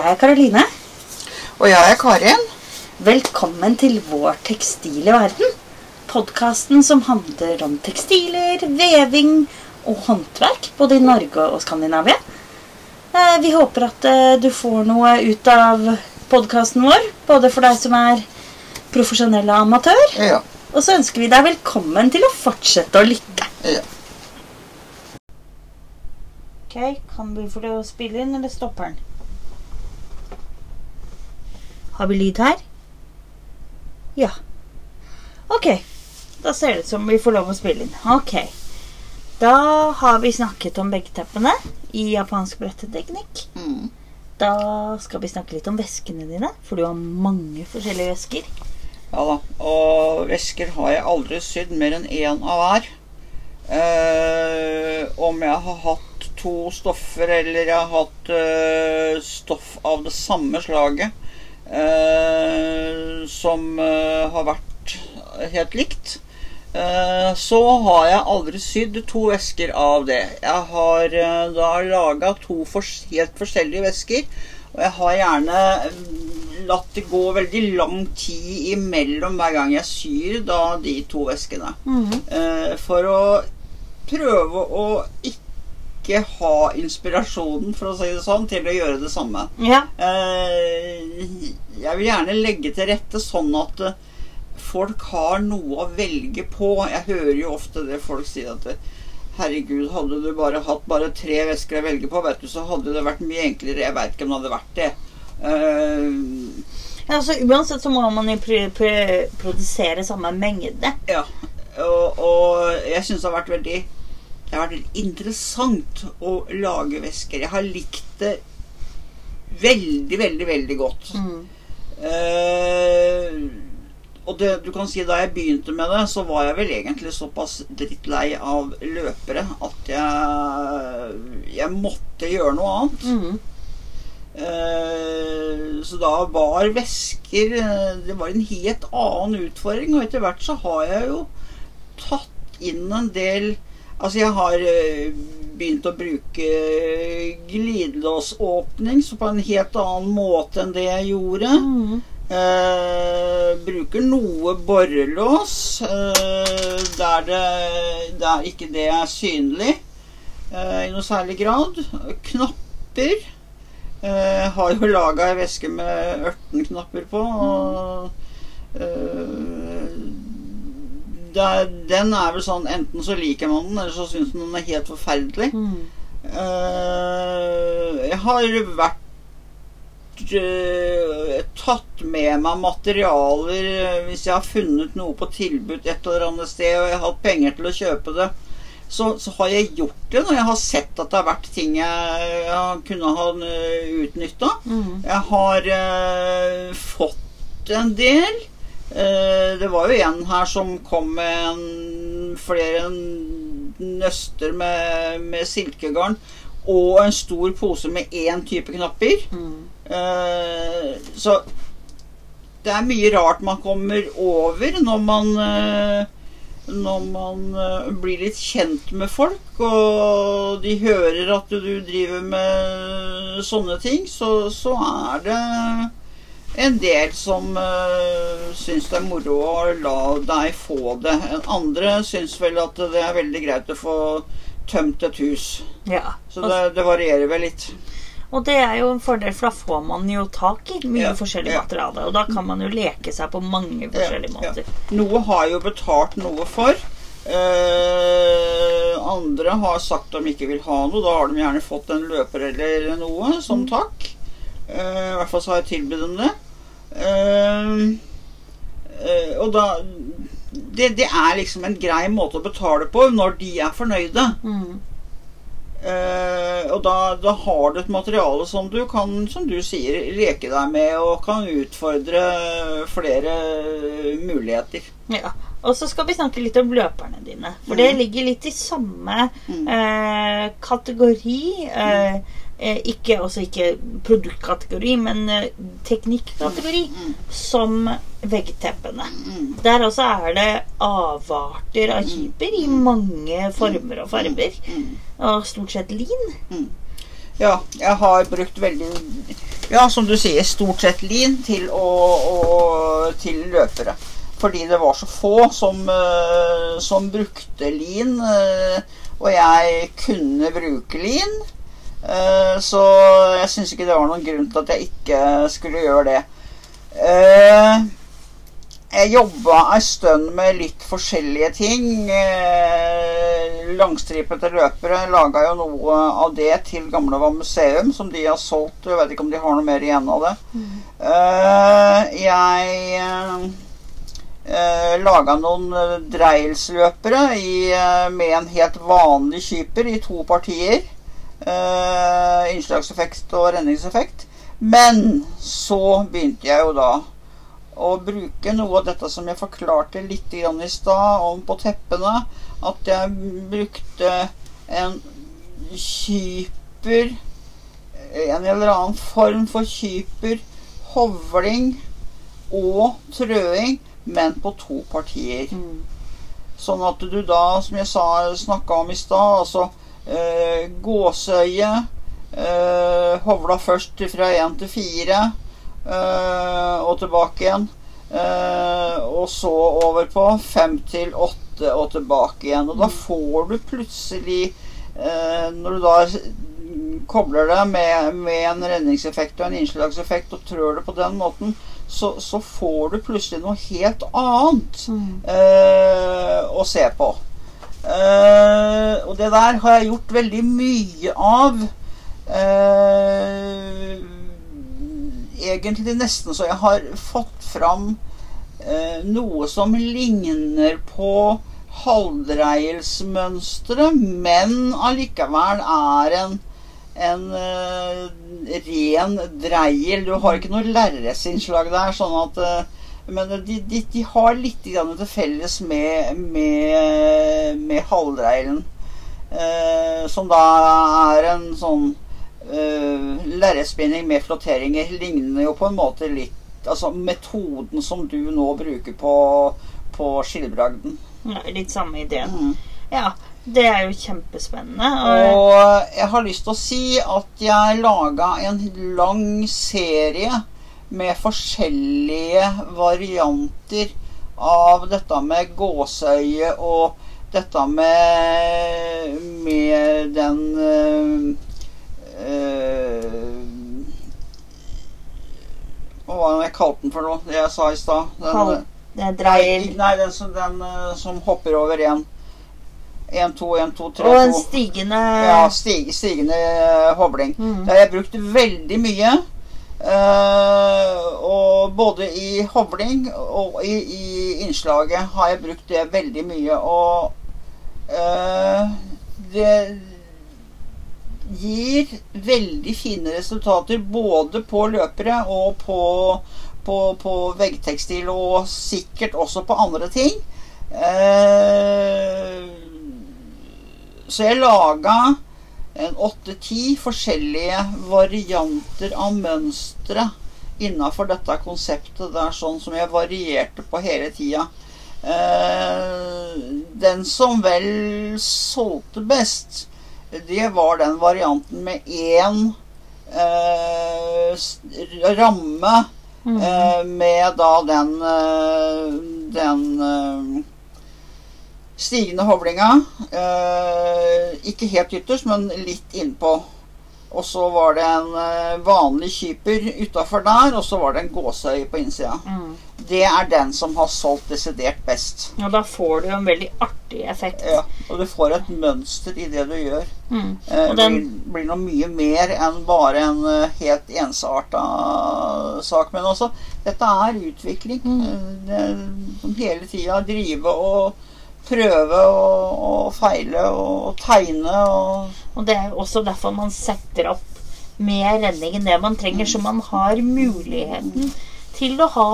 Jeg er Karoline. Og jeg er Karin. Velkommen til vår tekstile verden. Podkasten som handler om tekstiler, veving og håndverk både i Norge og Skandinavia. Eh, Vi håper at eh, du får noe ut av podkasten vår, både for deg som er profesjonell og amatør. Ja. Og så ønsker vi deg velkommen til å fortsette å lytte. ja. Ok, Kan vi få det å spille inn, eller stopper den? Har vi lyd her? Ja. Ok. Da ser det ut som vi får lov å spille inn. Ok. Da har vi snakket om veggteppene i japansk bretteteknikk. Mm. Da skal vi snakke litt om veskene dine, for du har mange forskjellige vesker. ja da. Og vesker har jeg aldri sydd mer enn én av hver. Eh, om jeg har hatt to stoffer, eller jeg har hatt eh, stoff av det samme slaget som eh, har vært helt likt, eh, så har jeg aldri sydd to vesker av det. Jeg har eh, da laga to helt forskjellige vesker, og jeg har gjerne mm, latt det gå veldig lang tid imellom hver gang jeg syr da de to veskene. Eh, for å prøve å ikke ha inspirasjonen, for å si det sånn, til å gjøre det samme. Ja. Eh, jeg vil gjerne legge til rette sånn at eh, folk har noe å velge på. Jeg hører jo ofte det folk sier at Herregud, hadde du bare hatt bare tre vesker å velge på, vet du, så hadde det vært mye enklere. Jeg veit ikke om det hadde vært det. Uh, Ja, altså, uansett så må man jo pr pr produsere samme mengde. Ja, og, og jeg syns det har vært veldig Det har vært interessant å lage væsker. Jeg har likt det veldig, veldig, veldig godt. Eh, og det, du kan si da jeg begynte med det, så var jeg vel egentlig såpass drittlei av løpere at jeg, jeg måtte gjøre noe annet. Mm. Uh, så da var vesker eh, Det var en helt annen utfordring. Og etter hvert så har jeg jo tatt inn en del Altså, jeg har eh, begynt å bruke glidelåsåpning så på en helt annen måte enn det jeg gjorde. Mm. Eh, bruker noe borrelås eh, der, det, der ikke det er synlig eh, i noe særlig grad. Knapper. Eh, har jo laga ei veske med 18 knapper på. Og eh, det, den er vel sånn Enten så liker man den, eller så syns man den er helt forferdelig. Mm. Uh, jeg har vært eh, tatt med meg materialer eh, hvis jeg har funnet noe på tilbud et eller annet sted, og jeg har hatt penger til å kjøpe det. Så, så har jeg gjort det når jeg har sett at det har vært ting jeg, jeg kunne ha utnytta. Mm. Jeg har eh, fått en del. Eh, det var jo en her som kom med en, flere nøster med, med silkegarn og en stor pose med én type knapper. Mhm. Eh, så det er mye rart man kommer over når man eh, når man blir litt kjent med folk, og de hører at du driver med sånne ting, så, så er det en del som uh, syns det er moro å la deg få det. Andre syns vel at det er veldig greit å få tømt et hus. Ja. Så det, det varierer vel litt. Og det er jo en fordel, for da får man jo tak i mye Ja, forskjellig ja. materiale. Og da kan man jo leke seg på mange forskjellige Ja, ja. måter. Noe har jo betalt noe for. Eh, andre har sagt de ikke vil ha noe. Da har de gjerne fått en løper eller noe som takk. Eh, I hvert fall så har jeg tilbudt dem det. Eh, eh, og da det, det er liksom en grei måte å betale på når de er fornøyde. Mm. Uh, og da, da har du et materiale som du kan, som du sier, leke deg med og kan utfordre flere muligheter. Ja. Og så skal vi snakke litt om løperne dine. For det ligger litt i samme Mm. eh, kategori. Eh, eh, ikke, også ikke produktkategori, men eh, teknikkategori. Mm. Som veggteppene. Mm. Der også er det avarter av hyper i mange former og farger. Mm. Og stort sett lin. Ja, jeg har brukt veldig Ja, som du sier, stort sett lin til, å, å, til løpere. Fordi det var så få som, eh, som brukte lin, eh, og jeg kunne bruke lin. Eh, så jeg syns ikke det var noen grunn til at jeg ikke skulle gjøre det. Jeg jobba ei stund med litt forskjellige ting. Langstripete løpere laga jo noe av det til Gamlevann museum, som de har solgt. Jeg vet ikke om de har noe mer igjen av det. Eh, jeg eh, laga noen dreielsløpere dreilsløpere i, eh, med en helt vanlig kyper i to partier. Eh, innslagseffekt og renningseffekt. Men så begynte jeg jo da å bruke noe av dette som jeg forklarte litt i stad om på teppene. At jeg brukte en kyper En eller annen form for kyper, hovling og trøing, men på to partier. Sånn at du da, som jeg sa, snakka om i stad, altså eh, gåseøye eh, Hovla først fra én til fire eh, og tilbake igjen. Eh, og så over på fem til åtte og tilbake igjen. Og da får du plutselig eh, Når du da kobler det med, med en redningseffekt og en innslagseffekt og trør det på den måten, så, så får du plutselig noe helt annet eh, å se på. Eh, og det der har jeg gjort veldig mye av. Eh, egentlig nesten så jeg har fått fram eh, noe som ligner på halvdreielsmønsteret, men allikevel er en, en uh, ren dreiel. Du har ikke noe lerretsinnslag der, sånn at uh, men de, de, de har litt grann til felles med, med, med halvdreilen. Eh, som da er en sånn uh, lerretspinning med flotteringer. Ligner jo på en måte litt Altså metoden som du nå bruker på, på skillbragden. Ja, litt samme ideen. Mm. Ja, det er jo kjempespennende. Og, Og jeg har lyst til å si at jeg laga en lang serie med forskjellige varianter av dette med gåseøye og dette med, med den øh, øh, Hva var det jeg kalte den for noe? Det jeg sa i stad? Den- den, som, den øh, som hopper over én. Én, to, én, to, tre, Og en stigende Ja, stig, stigende eh, hobling. Mm. Det har jeg brukt veldig mye. Uh, og både i hobling og i, i innslaget har jeg brukt det veldig mye. Og uh, det gir veldig fine resultater både på løpere og på, på, på veggtekstil, og sikkert også på andre ting. Eh, så jeg laga en åtte-ti forskjellige varianter av mønstre innafor dette konseptet der, sånn som jeg varierte på hele tida. Eh, den som vel solgte best, det var den varianten med én eh, ramme Mm. eh, med da den den stigende hovlinga. Eh, ikke helt ytterst, men litt innpå. Og så var det en eh, vanlig kyper utafor der, og så var det en gåseøye på innsida. Mm. Det er den som har solgt desidert best. Og da får du en veldig artig effekt. Ja, og du får et mønster i det du gjør. Mm. Eh, den- blir, blir noe mye mer enn bare en helt ensarta sak. Men altså, dette er utvikling. Mm. Det, hele tida drive og prøve og, og feile og, tegne og Og det er også derfor man setter opp mer renning enn det man trenger, så man har muligheten til å ha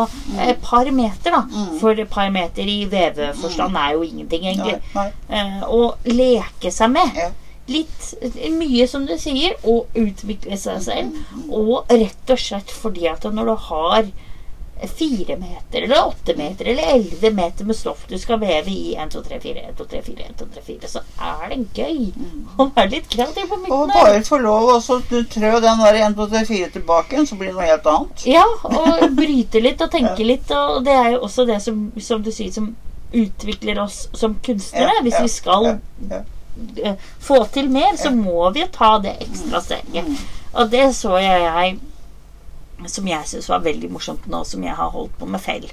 et par meter, da. Mm. For et par meter i veveforstand er jo ingenting, egentlig. nei, nei. å leke seg med. ja. Litt mye, som du sier, og utvikle seg selv. Og rett og slett fordi at når du har fire meter eller åtte meter eller elleve meter med stoff du skal veve i 1, 2, 3, 4, 1, 2, 3, 4, 1, 2, 3, 4, så er det gøy å være litt kreativ på midten Og bare få lov å trø den der 1, 2, 3, 4 tilbake, så blir det noe helt annet. Ja, og bryte litt og tenke litt. Og det er jo også det som, som du sier, som utvikler oss som kunstnere. Hvis vi skal eh, få til mer, så må vi jo ta det ekstra steget. Og det så jeg som jeg syns var veldig morsomt nå som jeg har holdt på med feil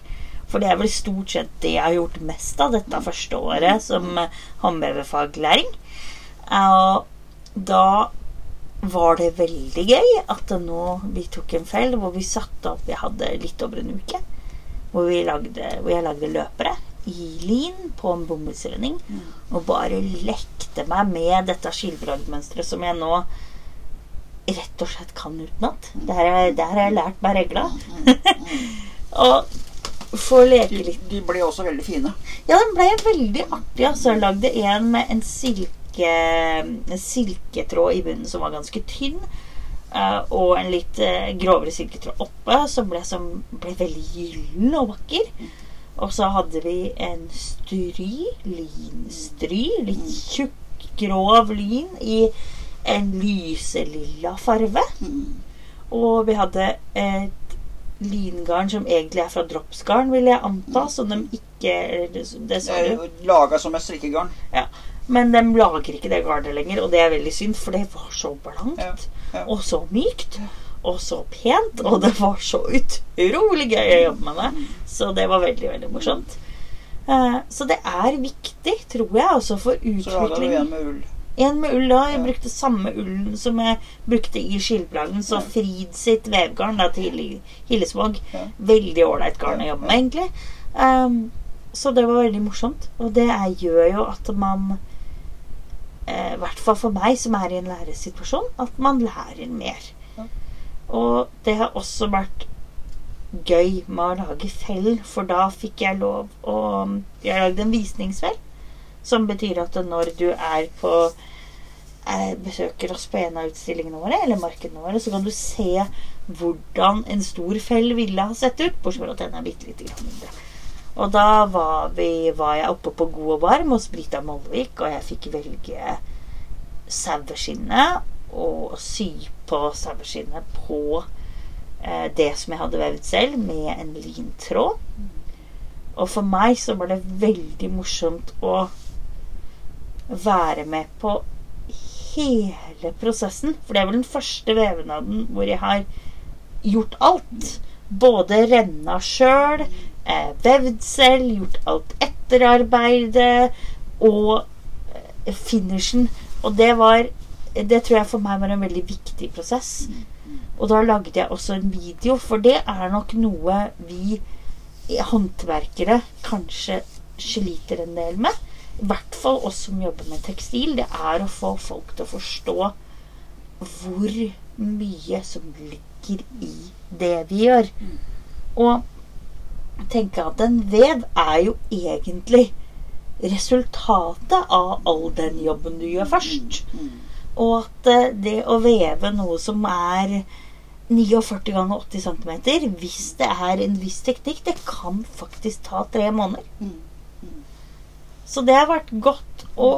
For det er vel stort sett det jeg har gjort mest av dette første året som eh. Og da var det veldig gøy at nå vi tok en fell hvor vi satte opp Jeg hadde litt over en uke. Hvor, vi lagde, hvor jeg lagde løpere i lin på en bomullsrenning. Og bare lekte meg med dette skilbragdmønsteret som jeg nå rett og slett kan utenat. Der, er- der har jeg lært meg regla. og få leke litt. de ble også veldig fine. Ja, den ble veldig artig. Altså. Jeg lagde en med en silke en silketråd i bunnen som var ganske tynn. Uh, og en litt uh, grovere silketråd oppe, som ble, som ble veldig gyllen og vakker. Og så hadde vi en stry, linstry, litt tjukk, grov lin i en lyselilla farve. Og vi hadde et lingarn som egentlig er fra dropsgarn, vil jeg anta, som de ikke det- Det. Laga som et strikkegarn. Ja. Men de lager ikke det garnet lenger, og det er veldig synd, for det var så blankt. Ja, ja. Og så mykt. Og så pent. Og det var så utrolig gøy å jobbe med det. Så det var veldig, veldig morsomt. Eh, Så det er viktig, tror jeg, også for Så lager du igjen en med ull. En med ull da. Jeg brukte samme ullen som jeg brukte i skilplaggen. Så Frid sitt vevgarn da, til Hillesvåg. Veldig ålreit garn å jobbe med, egentlig. Um, så det var veldig morsomt. Og det er, gjør jo at man eh, I hvert fall for meg som er i en læresituasjon, at man lærer mer. Og det har også vært gøy med å lage fell, for da fikk jeg lov å Jeg lagde en visningsfell, som betyr at når du er på eh, besøker oss på en av utstillingene våre, eller markedene våre, så kan du se hvordan en stor fell ville ha sett ut, bortsett fra at den er bitte lite grann mindre. Og da var, vi, var jeg oppe på God og varm hos Brita Molvik, og jeg fikk velge saueskinnet og sy på saueskinnet på eh, det som jeg hadde vevd selv, med en lintråd. Og for meg så var det veldig morsomt å være med på hele prosessen. For det er vel den første vevnaden hvor jeg har gjort alt. Både renna sjøl, eh, vevd selv, gjort alt etterarbeidet og eh, finishen. Og det var Det tror jeg for meg var en veldig viktig prosess. Og da lagde jeg også en video, for det er nok noe vi håndverkere kanskje sliter en del med. I hvert fall oss som jobber med tekstil. Det er å få folk til å forstå hvor mye som ligger i det vi gjør. Og tenke at en vev er jo egentlig resultatet av all den jobben du gjør først. Og at eh, det å veve noe som er 49 ganger 80 cm, hvis det er en viss teknikk, det kan faktisk ta tre måneder. Så det har vært godt å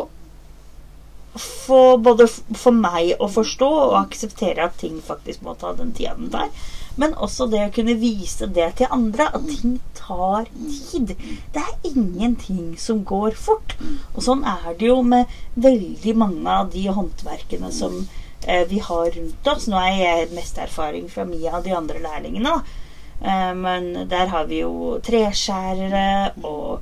få både for meg å forstå og akseptere at ting faktisk må ta den tida den tar. Men også det å kunne vise det til andre, at ting tar tid. Det er ingenting som går fort. Og sånn er det jo med veldig mange av de håndverkene som eh, vi har rundt oss. Nå er jeg mest erfaring fra Mia og de andre lærlingene. Eh, men der har vi jo treskjærere og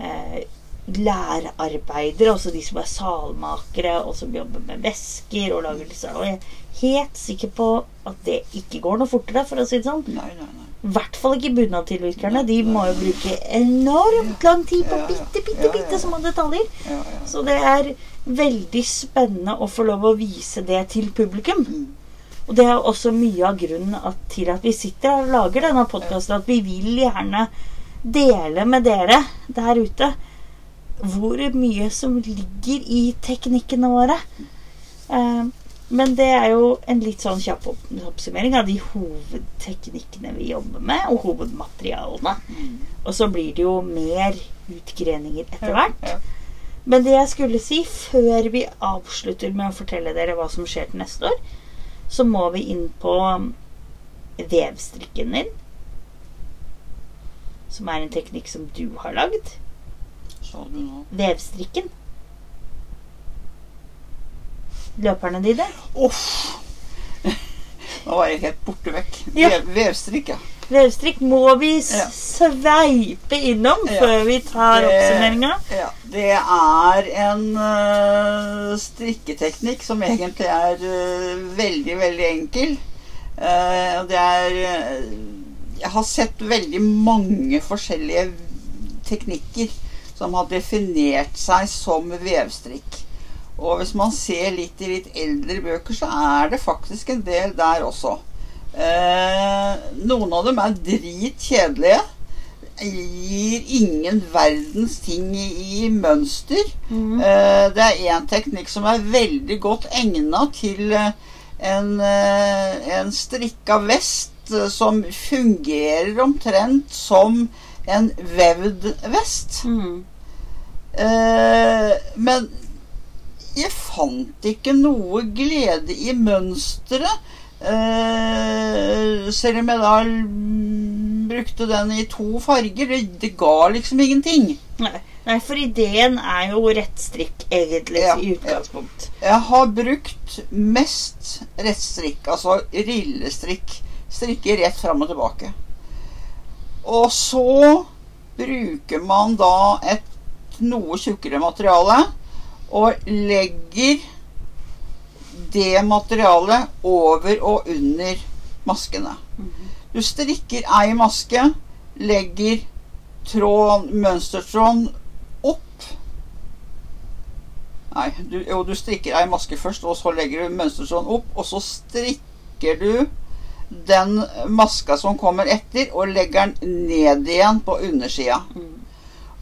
eh, lærarbeidere, altså de som er salmakere, og som jobber med vesker og lager disse. Og jeg er helt sikker på at det ikke går noe fortere, for å si det sånn. Nei, nei, nei. I hvert fall ikke bunadtilvirkerne. De må jo bruke enormt lang tid på bitte, bitte, bitte små detaljer. Ja, ja. Så det er veldig spennende å få lov å vise det til publikum. Og det er også mye av grunnen at, til at vi sitter her og lager denne podkasten. At vi vil gjerne dele med dere der ute hvor mye som ligger i teknikkene våre. Eh, Men det er jo en litt sånn kjapp oppsummering av de hovedteknikkene vi jobber med, og hovedmaterialene. Og så blir det jo mer utgreninger etter hvert. Men det jeg skulle si før vi avslutter med å fortelle dere hva som skjer til neste år, så må vi inn på vevstrikken din. Som er en teknikk som du har lagd. Vevstrikken. Løperne dine. Uff! Nå var jeg helt borte vekk. Ja. Vev, vevstrikk, ja. Vevstrikk må vi Ja. sveipe innom Ja. før vi tar oppsummeringa. Ja, det er en uh, strikketeknikk som egentlig er uh, veldig, veldig enkel. Uh, det er Jeg har sett veldig mange forskjellige teknikker som har definert seg som vevstrikk. Og hvis man ser litt i litt eldre bøker, så er det faktisk en del der også. Eh, noen av dem er dritkjedelige gir ingen verdens ting i, mønster. Mm. Eh, det er én teknikk som er veldig godt egna til eh, en, eh, en strikka vest eh, som fungerer omtrent som en vevd vest. Mhm. Eh, men jeg fant ikke noe glede i mønsteret. Eh, selv om jeg da brukte den i to farger. Det, det ga liksom ingenting. Nei. Nei, for ideen er jo rettstrikk, egentlig, Ja, i utgangspunkt. Jeg har brukt mest rettstrikk, altså rillestrikk. Strikke rett fram og tilbake. Og så bruker man da et noe tjukkere materiale og legger det materialet over og under maskene. Du strikker ei maske, legger tråd, mønstertråden opp Nei, du, jo, du strikker ei maske først, og så legger du mønstertråden opp, og så strikker du den maska som kommer etter, og legger den ned igjen på undersida.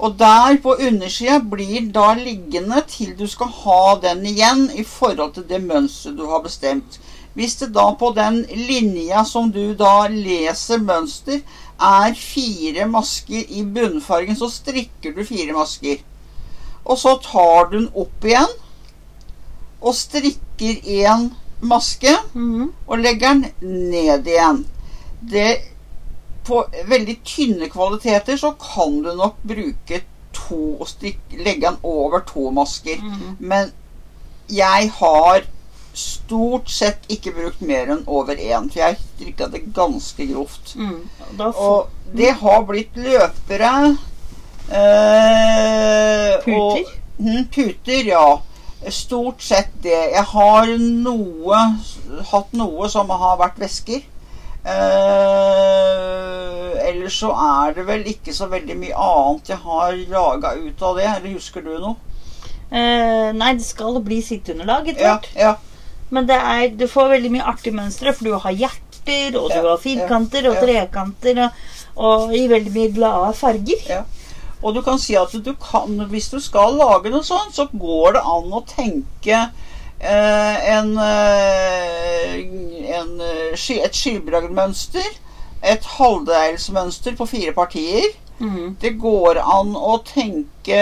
Og der på undersida blir da liggende til du skal ha den igjen i forhold til det mønsteret du har bestemt. Hvis det da på den linja som du da leser mønster, er fire masker i bunnfargen, så strikker du fire masker. Og så tar du den opp igjen og strikker én maske Mhm. og legger den ned igjen. Det, på veldig tynne kvaliteter så kan du nok bruke to stykk, legge den over to masker. Mhm. Men jeg har stort sett ikke brukt mer enn over én, for jeg strikka det ganske grovt. Mm. Og det har blitt løpere eh, Puter? Og, hm, puter, ja. Stort sett det. Jeg har noe hatt noe som har vært vesker. Eh, ellers så er det vel ikke så veldig mye annet jeg har laga ut av det. Eller husker du noe? Uh, nei, det skal bli sitteunderlag etter hvert. ja. Men det er, du får veldig mye artige mønstre, for du har hjerter, og du har firkanter og ja. trekanter, og, og i veldig mye glade farger. Ja. Og du kan si at du kan, hvis du skal lage noe sånt, så går det an å tenke en, eh, en, eh, et skilbragdmønster. Et halvdeilsmønster på fire partier. Mhm. Det går an å tenke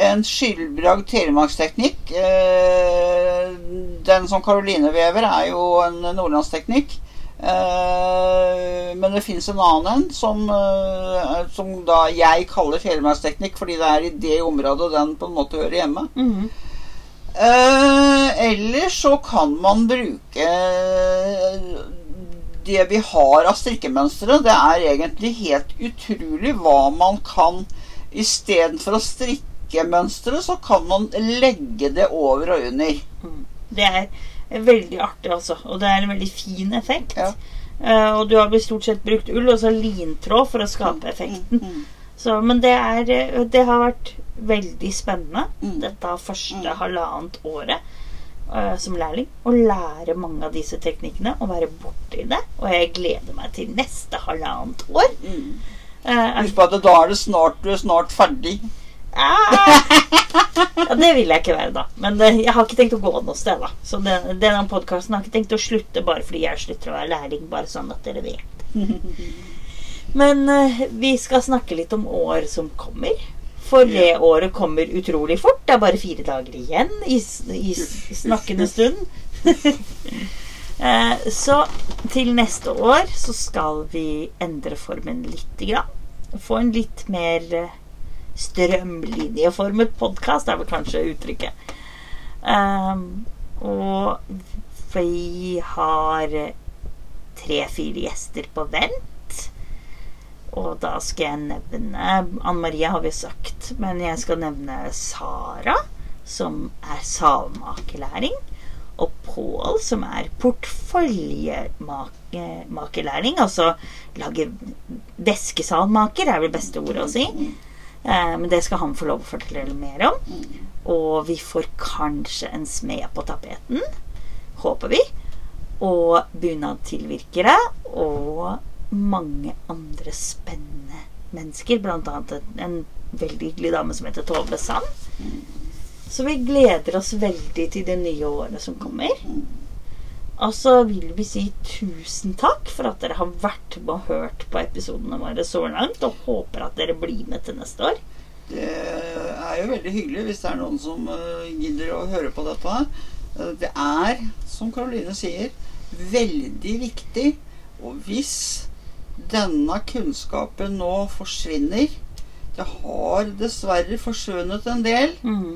en skillbragd telemarksteknikk. Eh, den som Karoline vever, er jo en nordlandsteknikk. Eh, men det fins en annen en som, eh, som da jeg kaller telemarksteknikk, fordi det er i det området den på en måte hører hjemme. Mm Eh, ellers så kan man bruke det vi har av strikkemønstre. Det er egentlig helt utrolig hva man kan Istedenfor å strikke mønsteret, så kan man legge det over og under. Det er veldig artig, altså. Og det er en veldig fin effekt. Ja. Uh, og du har stort sett brukt ull og så lintråd for å skape effekten. Mm. Så, men det, er, eh, det har vært veldig spennende Mm. dette første Mm. halvannet året uh, som lærling. Å lære mange av disse teknikkene og være borti det. Og jeg gleder meg til neste halvannet år. Mm. Eh, Husk på at da er det snart, du er snart ferdig. Ah! Ja, det vil jeg ikke være, da. Men eh, jeg har ikke tenkt å gå noe sted, da. Så den, denne podkasten har ikke tenkt å slutte bare fordi jeg slutter å være lærling, bare sånn at dere vet. Men vi skal snakke litt om år som kommer. For det året kommer utrolig fort. Det er bare fire dager igjen i, i snakkende stund. Eh, Så til neste år så skal vi endre formen lite grann. Få en litt mer eh, strømlinjeformet podkast, er vel kanskje uttrykket. Um, og vi har tre-fire gjester på vent. Og da skal jeg nevne Anne Marie har vi sagt, men jeg skal nevne Sara, som er salmakerlæring. Og Pål, som er portføljemakerlæring. Altså lage væskesalmaker, er vel beste ordet å si. Eh, men det skal han få lov å fortelle mer om. Og vi får kanskje en smed på tapeten. Håper vi. Og bunadtilvirkere. Og mange andre spennende mennesker. Blant annet en veldig hyggelig dame som heter Tove Sand. Så vi gleder oss veldig til det nye året som kommer. Og så vil vi si tusen takk for at dere har vært med og hørt på episodene våre så langt, og håper at dere blir med til neste år. Det er jo veldig hyggelig hvis det er noen som eh, gidder å høre på dette. Eh, Det er, som Karoline sier, veldig viktig. Og hvis denne kunnskapen nå forsvinner Det har dessverre forsvunnet en del. Mm.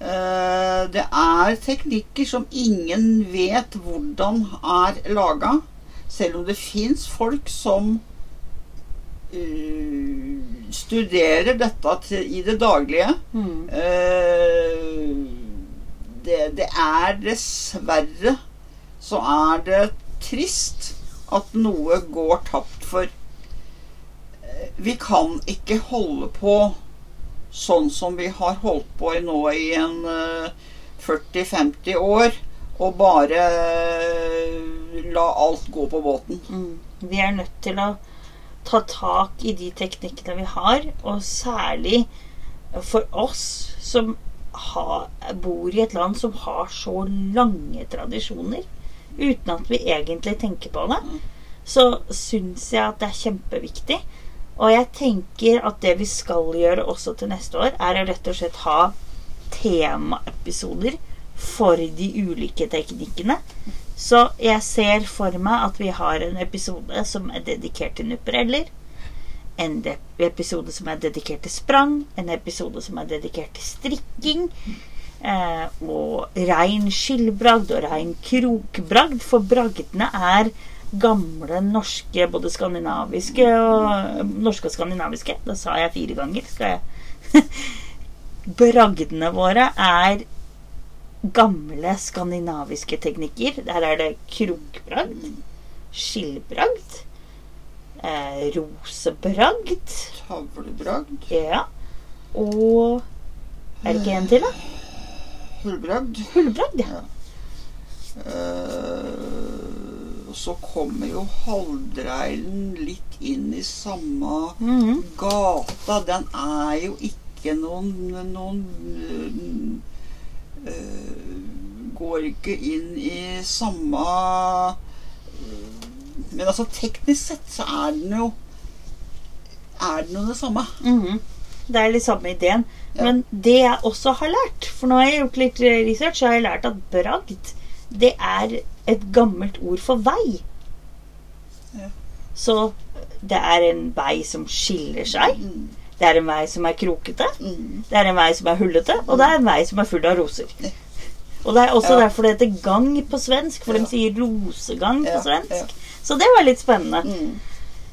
Eh, Det er teknikker som ingen vet hvordan er laga. Selv om det fins folk som eh, studerer dette i det daglige. Mm. Eh, det, det er dessverre så er det trist at noe går tapt for eh, Vi kan ikke holde på sånn som vi har holdt på i nå i en eh, 40-50 år, og bare eh, la alt gå på båten. Mm. Vi er nødt til å ta tak i de teknikkene vi har, og særlig for oss som har, bor i et land som har så lange tradisjoner, uten at vi egentlig tenker på det, så syns jeg at det er kjempeviktig. Og jeg tenker at det vi skal gjøre også til neste år, er å rett og slett ha temaepisoder for de ulike teknikkene. Så jeg ser for meg at vi har en episode som er dedikert til nuppereller. En episode som er dedikert til sprang. En episode som er dedikert til strikking. Eh, og rein skillbragd og rein krokbragd. For bragdene er gamle norske, både skandinaviske og Norske og skandinaviske. Da sa jeg fire ganger. Skal jeg Bragdene våre er gamle skandinaviske teknikker. Der er det krokbragd, skillbragd, eh, rosebragd Tavlebragd, Ja. Og Er det ikke en til, da? hullbragd. Hullbragd, ja. Eh, Og så kommer jo halvdreilen litt inn i samme Mhm. gata. Den er jo ikke noen, noen øh, Går ikke inn i samme Men altså teknisk sett så er den jo Er den jo det samme. Mhm. Det er litt samme ideen. Ja. Men det jeg også har lært, for nå har jeg gjort litt research, så har jeg lært at bragd, det er et gammelt ord for vei. Ja. Så det er en vei som skiller seg. Mm, Det er en vei som er krokete. mm. Det er en vei som er hullete, og det er en vei som er full av roser. Og det er også Ja. derfor det heter gang på svensk, for Ja. de sier rosegang på svensk. Så det var litt spennende. Mm.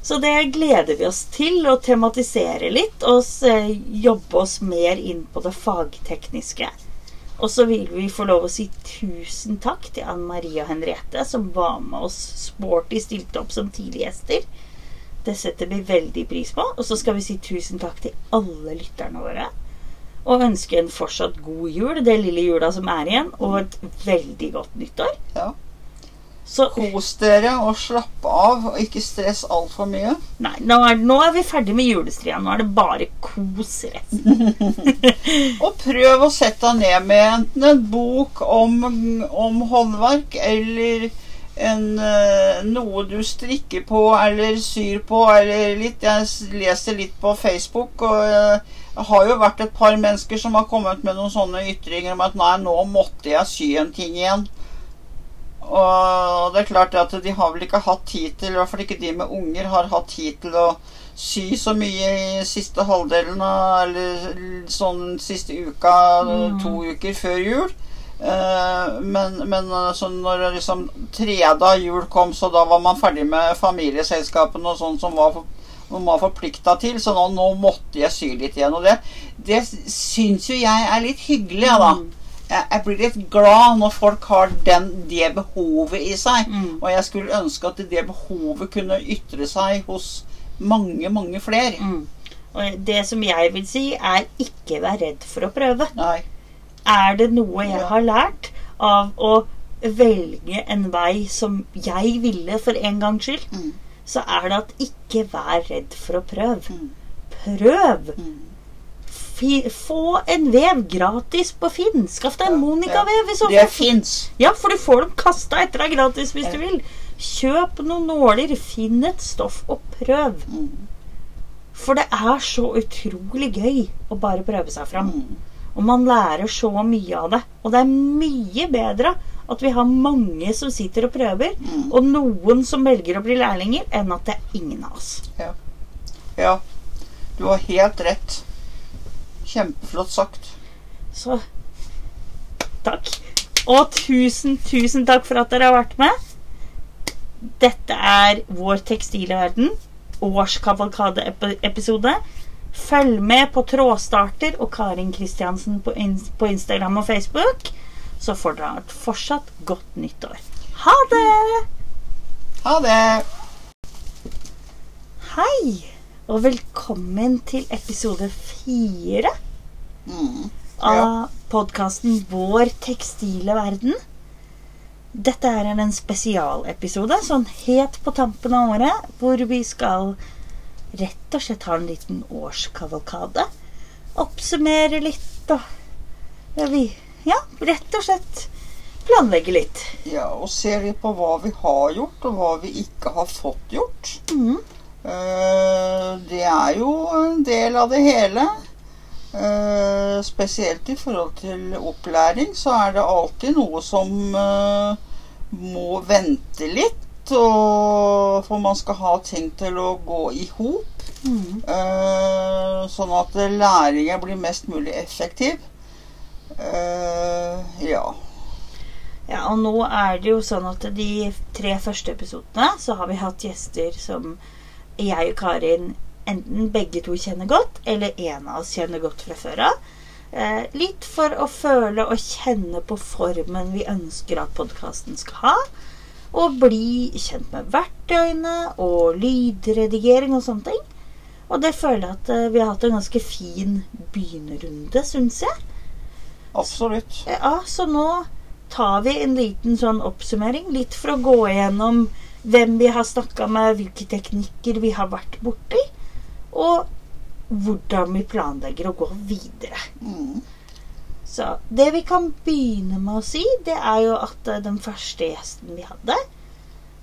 Så det gleder vi oss til å tematisere litt og jobbe oss mer inn på det fagtekniske. Og så vil vi få lov å si tusen takk til Anne Marie og Henriette, som var med oss sporty stilte opp som tidlige gjester. Det setter vi veldig pris på. Og så skal vi si tusen takk til alle lytterne våre. Og ønske en fortsatt god jul, det lille jula som er igjen, og et veldig godt nyttår. Ja. Så Kos dere og slapp av, og ikke stress altfor mye. nei, nå er, nå er vi ferdig med julestria. Nå er det bare kos resten. Og prøv å sette deg ned med enten en bok om, om håndverk eller en, eh, noe du strikker på eller syr på, eller litt Jeg leser litt på Facebook, og eh, det har jo vært et par mennesker som har kommet med noen sånne ytringer om at nei, nå måtte jeg sy en ting igjen. Og det er klart at de har vel ikke hatt tid til, i hvert fall ikke de med unger, har hatt tid til å sy så mye i siste halvdelen av Eller sånn siste uka, to uker før jul. Eh, men men eh, så når liksom tredje jul kom, så da var man ferdig med familieselskapene og sånn som var man var forplikta til, så nå, nå måtte jeg sy litt igjen. Og det, det syns jo jeg er litt hyggelig, ja, da. Jeg, blir litt glad når folk har den, det behovet i seg. Mm. Og jeg skulle ønske at det behovet kunne ytre seg hos mange, mange flere. Mm. Og det som jeg vil si, er ikke vær redd for å prøve. Nei. Er det noe jeg Ja. har lært av å velge en vei som jeg ville for en gangs skyld, Mm. så er det at ikke vær redd for å prøve. Mm. Prøv! Få en vev gratis på Finn. Skaff deg en Monica-vev i så Det fall. fins. Ja, for du får dem kasta etter deg gratis hvis Ja. du vil. Kjøp noen nåler, finn et stoff og prøv. Mm. For det er så utrolig gøy å bare prøve seg fram. Mm. Og man lærer så mye av det. Og det er mye bedre at vi har mange som sitter og prøver, Mm. og noen som velger å bli lærlinger, enn at det er ingen av oss. Ja, du har helt rett. Kjempeflott sagt. Så takk. Og tusen, tusen takk for at dere har vært med. Dette er Vår tekstilverden. Årskavalkadeepisode. Følg med på Trådstarter og Karin Kristiansen på, på Instagram og Facebook. Så får dere et fortsatt godt nyttår. Ha det! Ha det. Hei, og velkommen til episode fire Mm. av podkasten Vår tekstile verden. Dette er en spesialepisode, sånn helt på tampen av året, hvor vi skal rett og slett ha en liten årskavalkade. Oppsummere litt og ja, vi, ja, rett og slett planlegge litt. Ja, og se litt på hva vi har gjort, og hva vi ikke har fått gjort. Mhm. Eh, Det er jo en del av det hele. Eh, Spesielt i forhold til opplæring så er det alltid noe som eh, må vente litt. Og for man skal ha ting til å gå i hop. Mm. Sånn at læringen blir mest mulig effektiv. Ja. Ja, og nå er det jo sånn at de tre første episodene så har vi hatt gjester som jeg og Karin enten begge to kjenner godt, eller en av oss kjenner godt fra før av. Eh, litt for å føle og kjenne på formen vi ønsker at podkasten skal ha. Og bli kjent med verktøyene og lydredigering og sånne ting. Og det føler jeg at eh, vi har hatt en ganske fin begynnerrunde, syns jeg. Absolutt. Ja, så nå tar vi en liten sånn oppsummering. Litt for å gå igjennom hvem vi har snakka med, hvilke teknikker vi har vært borti, og hvordan vi planlegger å gå videre. Mm. Så det vi kan begynne med å si, det er jo at eh, den første gjesten vi hadde,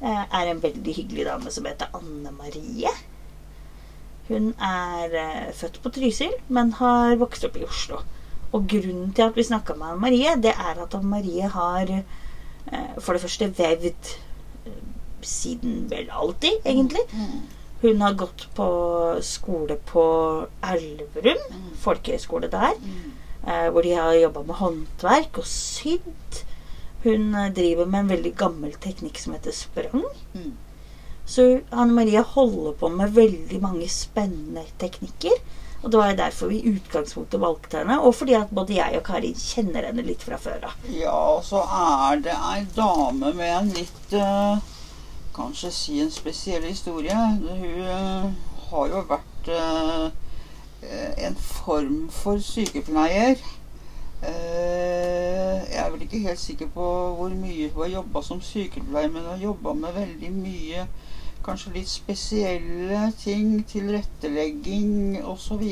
eh, er en veldig hyggelig dame som heter Anne Marie. Hun er eh, født på Trysil, men har vokst opp i Oslo. Og grunnen til at vi snakka med Anne Marie, det er at Anne Marie har for det første vevd siden vel alltid, egentlig. Hun har gått på skole på Elverum, folkehøyskole der, eh, hvor de har jobba med håndverk og sydd. Hun eh, driver med en veldig gammel teknikk som heter sprang. Så Anne Marie holder på med veldig mange spennende teknikker. Og det var derfor vi i utgangspunktet valgte henne, og fordi at både jeg og Karin kjenner henne litt fra før av. Ja, og så er det ei dame med en litt eh, Kanskje si en spesiell historie. Hun eh, har jo vært eh, en form for sykepleier. eh, Jeg er vel ikke helt sikker på hvor mye hun har jobba som sykepleier, men hun har jobba med veldig mye kanskje litt spesielle ting, tilrettelegging osv.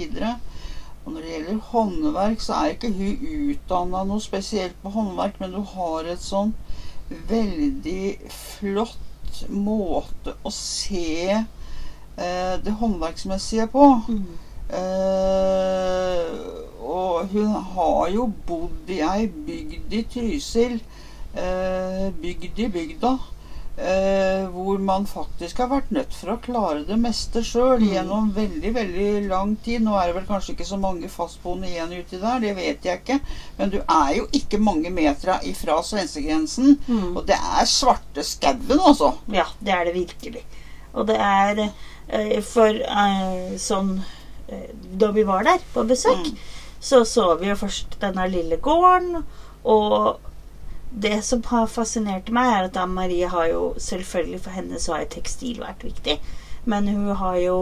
Og når det gjelder håndverk, så er ikke hun utdanna noe spesielt på håndverk, men hun har et sånn veldig flott måte å se eh, det håndverksmessige på. Mm. Eh, og hun har jo bodd i ei bygd i Trysil, eh, bygd i bygda, eh, hvor man faktisk har vært nødt for å klare det meste sjøl Mm. gjennom veldig, veldig lang tid. Nå er det vel kanskje ikke så mange fastboende igjen uti der, det vet jeg ikke. Men du er jo ikke mange metra ifra svenskegrensen, Mm. og det er svarte skauen, altså. Ja, det er det virkelig. Og det er eh, For eh, sånn eh, Da vi var der på besøk, Mm. så så vi jo først denne lille gården. Og det som har fascinert meg, er at Anne Marie har jo Selvfølgelig for henne så har tekstil vært viktig, men hun har jo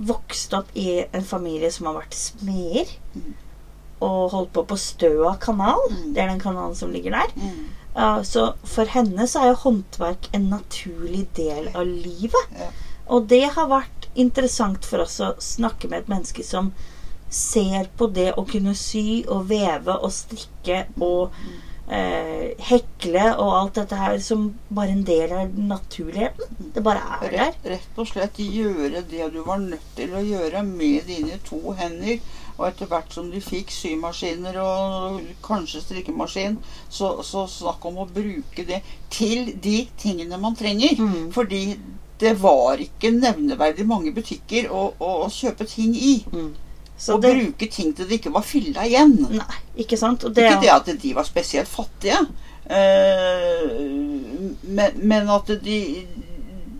vokst opp i en familie som har vært smeder. Mm. Og holdt på på Støa kanal. Mm. Det er den kanalen som ligger der. Mm. Uh, så for henne så er jo håndverk en naturlig del av livet. Ja. Og det har vært interessant for oss å snakke med et menneske som ser på det å kunne sy og veve og strikke og eh, hekle og alt dette her som bare en del av naturligheten. Det bare er der. Rett, rett og slett gjøre det du var nødt til å gjøre med dine to hender. Og etter hvert som de fikk symaskiner og kanskje strikkemaskin, så, så snakk om å bruke det til de tingene man trenger. Mm. Fordi det var ikke nevneverdig mange butikker å, å, å kjøpe ting i. Mm. Så Og det, bruke ting til det ikke var fylla igjen. Nei, ikke sant? Og det, Ikke det at de var spesielt fattige, eh, men, men at de,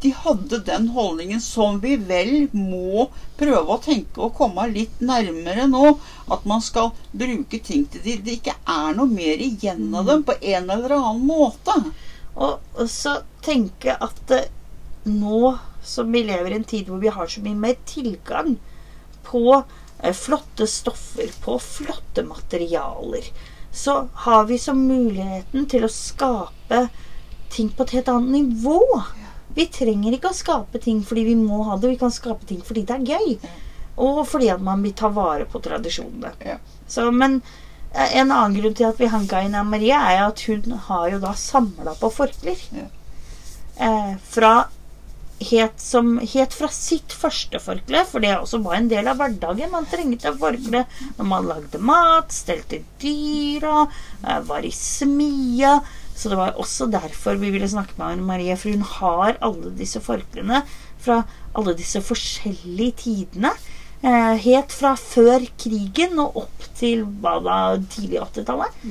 de hadde den holdningen som vi vel må prøve å tenke og komme litt nærmere nå. At man skal bruke ting til de, det ikke er noe mer igjen av dem på en eller annen måte. Og, så tenke at eh, nå som vi lever i en tid hvor vi har så mye mer tilgang på flotte stoffer, på flotte materialer, så har vi så muligheten til å skape ting på et helt annet nivå. Vi trenger ikke å skape ting fordi vi må ha det, vi kan skape ting fordi det er gøy. Og fordi at man vil ta vare på tradisjonene. Ja. Så, men eh, en annen grunn til at vi hanka inn Anne Marie, er at hun har jo da samla på forklær. Eh, fra helt, som, helt fra sitt første forkle, for det også var en del av hverdagen. Man trengte forkle når man lagde mat, stelte dyra, eh, var i smia. Så det var også derfor vi ville snakke med Anne Marie, for hun har alle disse forklene fra alle disse forskjellige tidene. Eh, helt fra før krigen og opp til hva da, tidlig 80-tallet.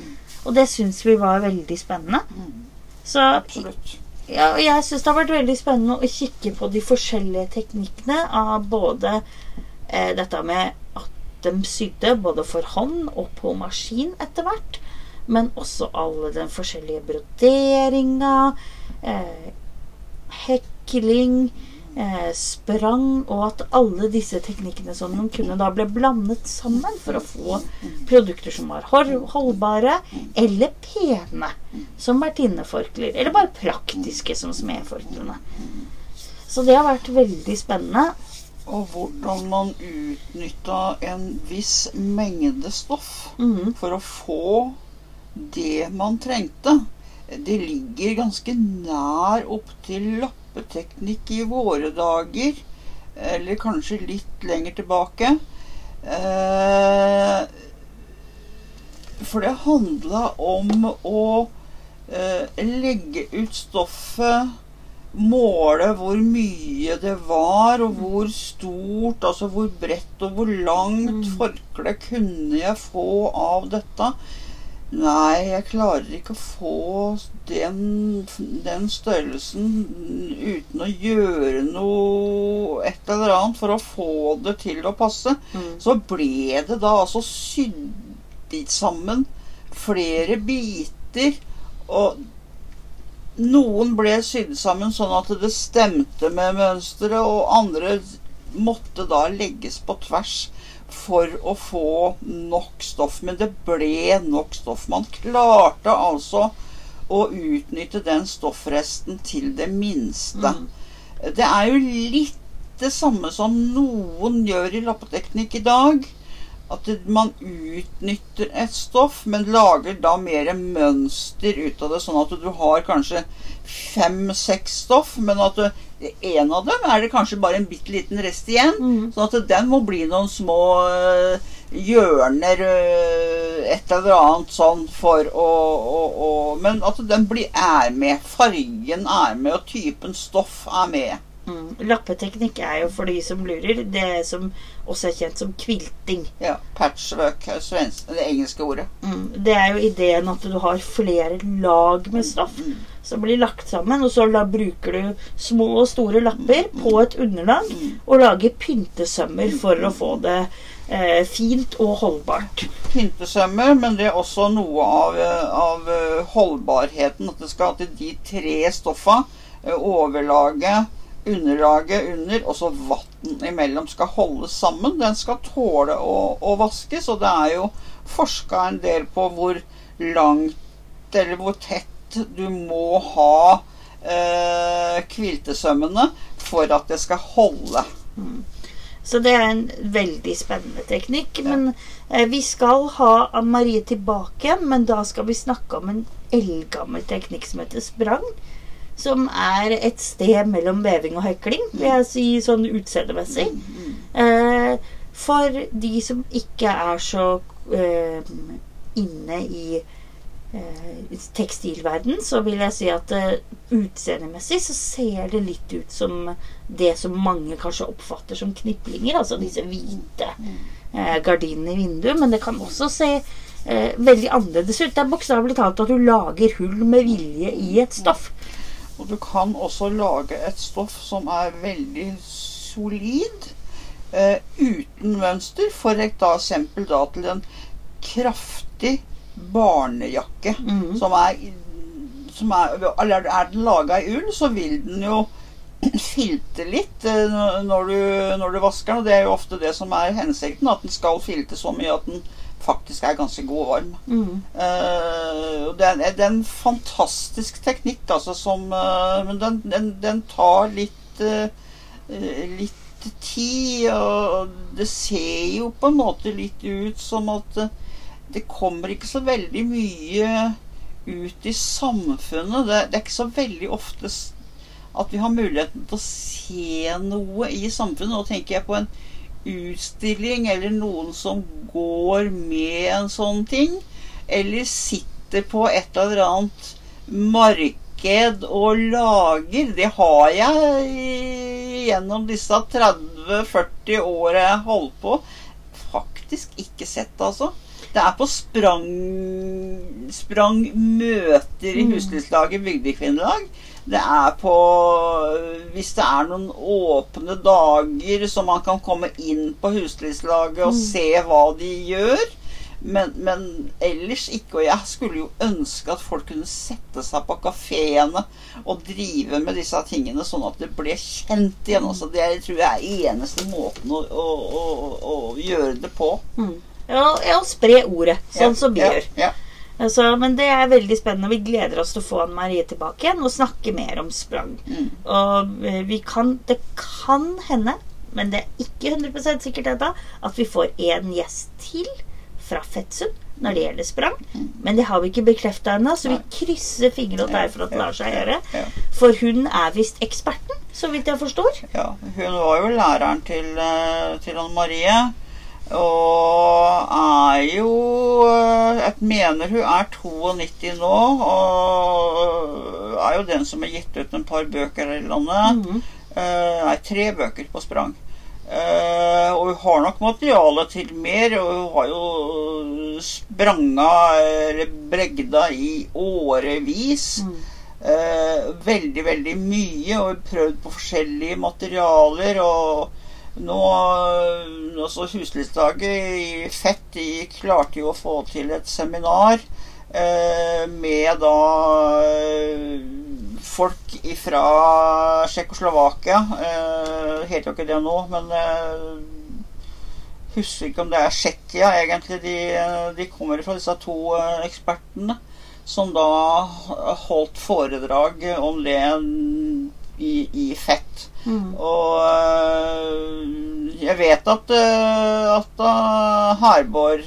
Og det syns vi var veldig spennende. Så Absolutt. Ja, jeg syns det har vært veldig spennende å kikke på de forskjellige teknikkene av både eh, dette med at de sydde både for hånd og på maskin etter hvert, men også alle den forskjellige broderinga, eh, hekling, eh, sprang, og at alle disse teknikkene som de kunne da ble blandet sammen for å få produkter som var holdbare eller pene, som vertinneforklær, eller bare praktiske som smedforklærne. Så det har vært veldig spennende. Og hvordan man utnytta en viss mengde stoff. mm. for å få det man trengte. Det ligger ganske nær opp til teknikk i våre dager, eller kanskje litt lenger tilbake. Eh, for det handla om å eh, legge ut stoffet Måle hvor mye det var, og hvor stort, altså hvor bredt og hvor langt forkle kunne jeg få av dette. Nei, jeg klarer ikke å få den, den størrelsen uten å gjøre noe et eller annet for å få det til å passe. Mm. Så ble det da altså sydd sammen flere biter, og noen ble sydd sammen sånn at det stemte med mønsteret, og andre måtte da legges på tvers for å få nok stoff. Men det ble nok stoff. Man klarte altså å utnytte den stoffresten til det minste. Det er jo litt det samme som noen gjør i lappeteknikk i dag. At man utnytter et stoff, men lager da mer mønster ut av det. Sånn at du har kanskje fem-seks stoff, men at en av dem er det kanskje bare en bitte liten rest igjen. Mm. Sånn at den må bli noen små øh, hjørner, øh, et eller annet sånn for å, å, å Men at den blir, er med. Fargen er med, og typen stoff er med. Mm. Lappeteknikk er jo for de som lurer, det som også er kjent som kvilting. Ja, Patchwork er svensk, det engelske ordet. Mm. Det er jo ideen at du har flere lag med stoff som blir lagt sammen, og så da bruker du små og store lapper på et underlag og lager pyntesømmer for å få det eh, fint og holdbart. Pyntesømmer, men det er også noe av, av øh, holdbarheten. At det skal til de tre stoffa, øh, overlaget, underlaget under, og så vann imellom skal holdes sammen. Den skal tåle å, å vaskes, og det er jo forska en del på hvor langt eller hvor tett du må ha eh, kviltesømmene for at det skal holde. Så det er en veldig spennende teknikk. Men eh, vi skal ha Anne Marie tilbake igjen, men da skal vi snakke om en eldgammel teknikk som heter sprang. Som er et sted mellom veving og hekling, vil jeg si sånn utseendemessig. Eh, for de som ikke er så eh, inne i eh, tekstilverden, så vil jeg si at eh, utseendemessig så ser det litt ut som det som mange kanskje oppfatter som kniplinger, altså disse hvite eh, gardinene i vinduet. Men det kan også se eh, veldig annerledes ut. Det er bokstavelig talt at du lager hull med vilje i et stoff. Og du kan også lage et stoff som er veldig solid, eh, uten mønster. For eksempel da til en kraftig barnejakke. Mhm. Som er, som er Eller er den laga i ull, så vil den jo filte litt eh, når du, når du vasker den. Og det er jo ofte det som er hensikten, at den skal filte så mye at den faktisk er ganske god og varm. Mm. Uh, det, er, det er en fantastisk teknikk, altså, som uh, Men den, den, den tar litt uh, litt tid, og det ser jo på en måte litt ut som at det kommer ikke så veldig mye ut i samfunnet. Det, det er ikke så veldig ofte at vi har muligheten til å se noe i samfunnet. Nå tenker jeg på en utstilling eller noen som går med en sånn ting. Eller sitter på et eller annet marked og lager. Det har jeg gjennom disse 30-40 åra jeg holdt på, faktisk ikke sett, altså. Det er på sprang, sprangmøter i Mm. Huslivslaget bygdekvinnelag. Det er på Hvis det er noen åpne dager så man kan komme inn på Huslivslaget og Mm. se hva de gjør. Men, men ellers ikke. Og jeg skulle jo ønske at folk kunne sette seg på kafeene og drive med disse tingene, sånn at det ble kjent igjen. Også. det er- tror jeg er eneste måten å, å, å, å gjøre det på. Mm. Ja, ja, spre ordet, sånn som vi ja, gjør. Ja. Altså, men det er veldig spennende. Vi gleder oss til å få Anne Marie tilbake igjen og snakke mer om sprang. Mm. Og eh, vi kan Det kan hende, men det er ikke 100% sikkert ennå, at vi får en gjest til fra Fettsund når det gjelder sprang. Men det har vi ikke bekrefta ennå, så vi krysser fingrene og tær for at det lar seg gjøre. For hun er visst eksperten, så vidt jeg forstår. ja. Hun var jo læreren til, eh, til Anne Marie. Og er jo eh, Jeg mener hun er 92 nå. Og er jo den som har gitt ut en par bøker her i landet. Mm. Eh, nei, tre bøker på sprang. Eh, og hun har nok materiale til mer. Og hun har jo spranga eller bregda i årevis. Mm. Eh, veldig, veldig mye. Og prøvd på forskjellige materialer. Og nå altså Huslivsdaget i Fett de klarte jo å få til et seminar eh, med da eh, folk fra Tsjekkoslovakia. Eh, heter jo ikke det nå, men eh, husker ikke om det er Tsjekkia, egentlig. De, de, kommer fra disse to uh, ekspertene som da holdt foredrag om det i, i fett. Mm. Og jeg vet at, at Herborg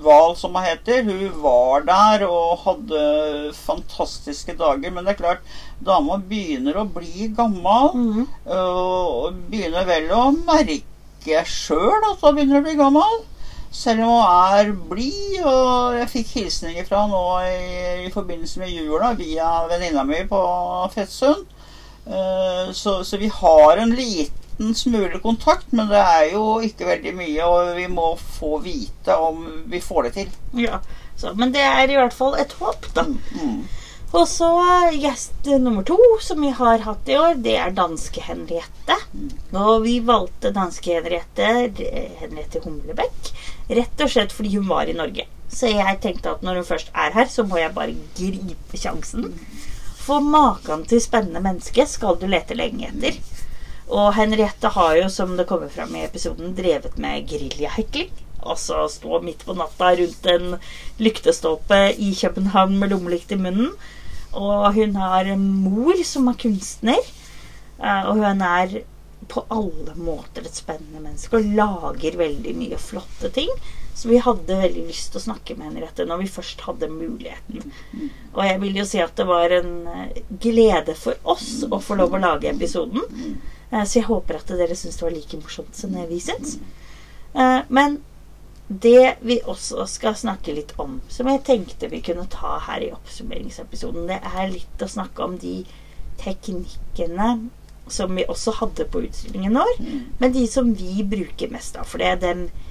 Wahl, som hun heter, hun var der og hadde fantastiske dager. Men det er klart, dama begynner å bli gammel. Mm. Og begynner vel å merke sjøl at hun begynner å bli gammel. Selv om hun er blid. Og jeg fikk hilsninger fra nå i, i forbindelse med jula via venninna mi på Fettsund. Uh, så, så vi har en liten smule kontakt, men det er jo ikke veldig mye, og vi må få vite om vi får det til. Ja, så, Men det er i hvert fall et håp, da. Mm, mm. Og så gjest nummer to som vi har hatt i år, det er danske Henriette. Mm. Og vi valgte danske Henriette, Henriette Humlebekk, rett og slett fordi hun var i Norge. Så jeg tenkte at når hun først er her, så må jeg bare gripe sjansen. For maken til spennende menneske skal du lete lenge etter. Og Henriette har jo, som det kommer fram i episoden, drevet med geriljahekling. Altså stå midt på natta rundt en lyktestolpe i København med lommelykt i munnen. Og hun har en mor som er kunstner. Eh, og hun er på alle måter et spennende menneske og lager veldig mye flotte ting. Så vi hadde veldig lyst til å snakke med Henriette når vi først hadde muligheten. Og jeg vil jo si at det var en eh, glede for oss å få lov å lage episoden. Eh, så jeg håper at dere syns det var like morsomt som vi syns. Eh, men det vi også skal snakke litt om, som jeg tenkte vi kunne ta her i oppsummeringsepisoden, det er litt å snakke om de teknikkene som vi også hadde på utstillingen vår, men de som vi bruker mest av. For det er eh,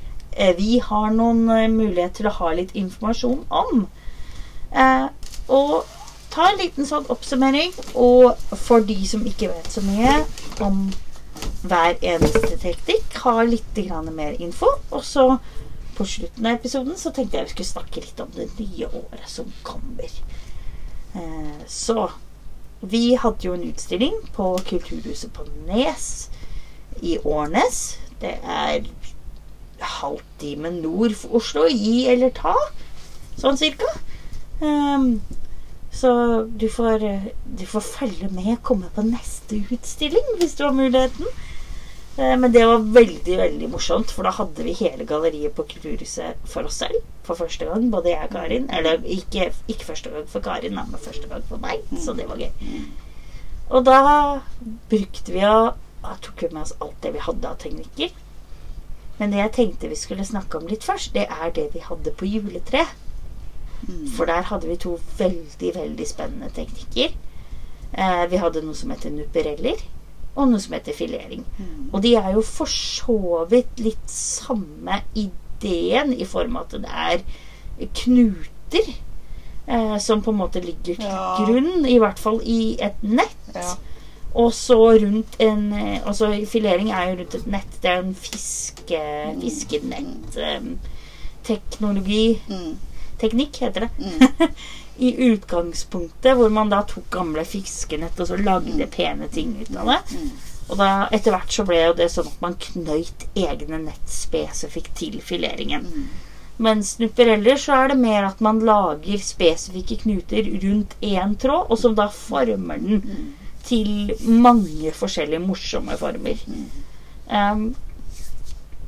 vi har noen mulighet til å ha litt informasjon om. Og ta en liten sånn oppsummering. Og for de som ikke vet så mye om hver eneste teknikk, ha litt mer info. Og så på slutten av episoden så tenkte jeg vi skulle snakke litt om det nye året som kommer. Eh, så vi hadde jo en utstilling på Kulturhuset på Nes i Årnes. Det er halvtime nord for Oslo. Gi eller ta, sånn cirka. Um, så du får, du får følge med og komme på neste utstilling hvis du har muligheten. Eh, men det var veldig veldig morsomt, for da hadde vi hele galleriet på Kulturhuset for oss selv. For første gang, både jeg og Karin. Eller ikke, ikke første gang for Karin, men første gang for meg. Så det var gøy. Og da brukte vi å tok vi med oss alt det vi hadde av teknikker. Men det jeg tenkte vi skulle snakke om litt først, det er det vi hadde på juletreet. Mm. For der hadde vi to veldig, veldig spennende teknikker. Eh, vi hadde noe som heter nupereller, og noe som heter filering. Mm. Og de er jo for så vidt litt samme ideen i form av at det er knuter eh, som på en måte ligger til ja. grunn, i hvert fall i et nett. Ja. Og så rundt en eh, Altså filering er jo rundt et nett. Det er en fiske, mm. fiskenett. Um, teknologi. Mm teknikk, heter det. Mm. I utgangspunktet, hvor man da tok gamle fiskenett og så lagde mm. pene ting ut av det. Mm. Og da etter hvert så ble jo det sånn at man knøyt egne nett spesifikt til fileringen. Mm. snupper ellers så er det mer at man lager spesifikke knuter rundt én tråd, og som da former den mm. Til mange forskjellige morsomme former. Um,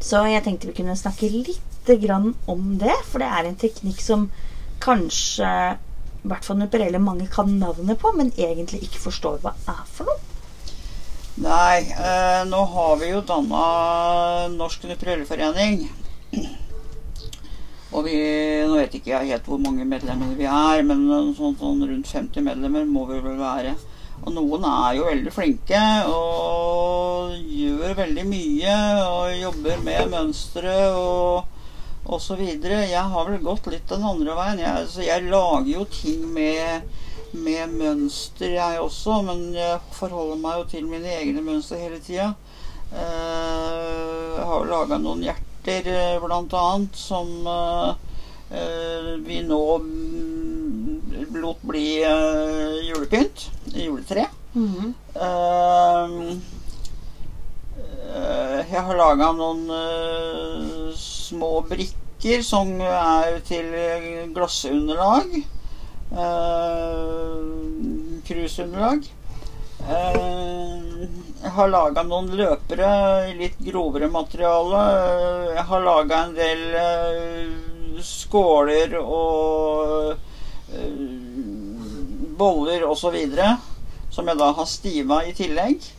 så jeg tenkte vi kunne snakke litt grann om det, for det er en teknikk som kanskje i hvert fall nuperelle mange kan navnet på, men egentlig ikke forstår hva er for noe. Nei, eh, nå har vi jo danna Norsk Nuperelleforening. Og vi Nå vet ikke jeg helt hvor mange medlemmer vi er, men sånn, sånn rundt 50 medlemmer må vi vel være. Og noen er jo veldig flinke og gjør veldig mye og jobber med mønstre og osv. Jeg har vel gått litt den andre veien. Jeg, altså, jeg lager jo ting med, med, mønster, jeg også. Men jeg forholder meg jo til mine egne mønstre hele tida. Uh, jeg har laga noen hjerter, uh, blant annet, som uh, vi nå lot bli julepynt. Juletre. Mm -hmm. uh, jeg har laga noen uh, små brikker som er til glassunderlag. Uh, Cruiseunderlag. Eh, jeg har laga noen løpere i litt grovere materiale. Jeg har laga en del eh, skåler og boller osv. Som jeg da har stiva i tillegg.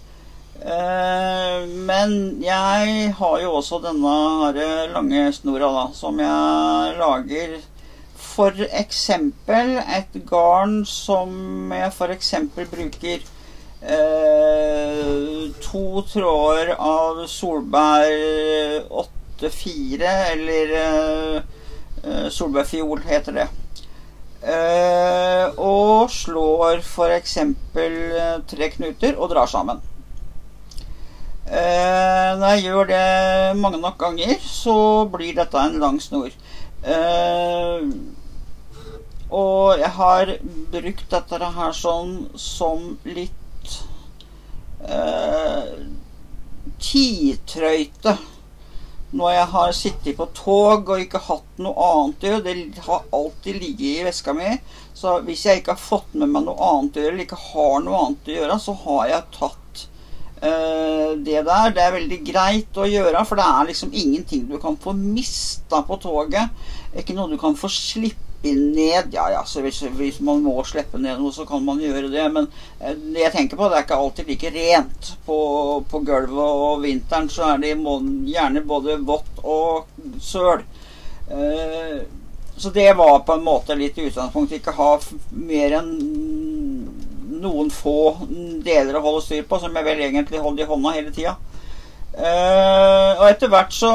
Eh, Men jeg har jo også denne lange snora, da, som jeg lager for eksempel et garn som jeg for eksempel bruker eh, to tråder av solbær 8-4, eller eh, solbærfiol heter det. Eh, og slår eksempel eh, tre knuter og drar sammen. Eh, når jeg gjør det mange nok ganger, så blir dette en lang snor. Eh, og jeg har brukt dette her sånn som litt tidtrøyte. Når jeg har sittet på tog og ikke hatt noe annet å gjøre. Det har alltid ligget i veska mi. Så hvis jeg ikke har fått med meg noe annet å gjøre, eller ikke har noe annet å gjøre, så har jeg tatt eh, det der. Det er veldig greit å gjøre, for det er liksom ingenting du kan få mista på toget. Ikke noe du kan få slippe ned. Ja, ja, så hvis, hvis man må slippe ned noe, så kan man gjøre det. Men eh, det jeg tenker på, det er ikke alltid like rent på, på gulvet. Og vinteren så er det gjerne både vått og søl. Eh, så det var på en måte litt i utgangspunktet. Ikke ha mer enn noen få deler å holde styr på, som jeg vel egentlig holdt i hånda hele tida. Eh, og etter hvert så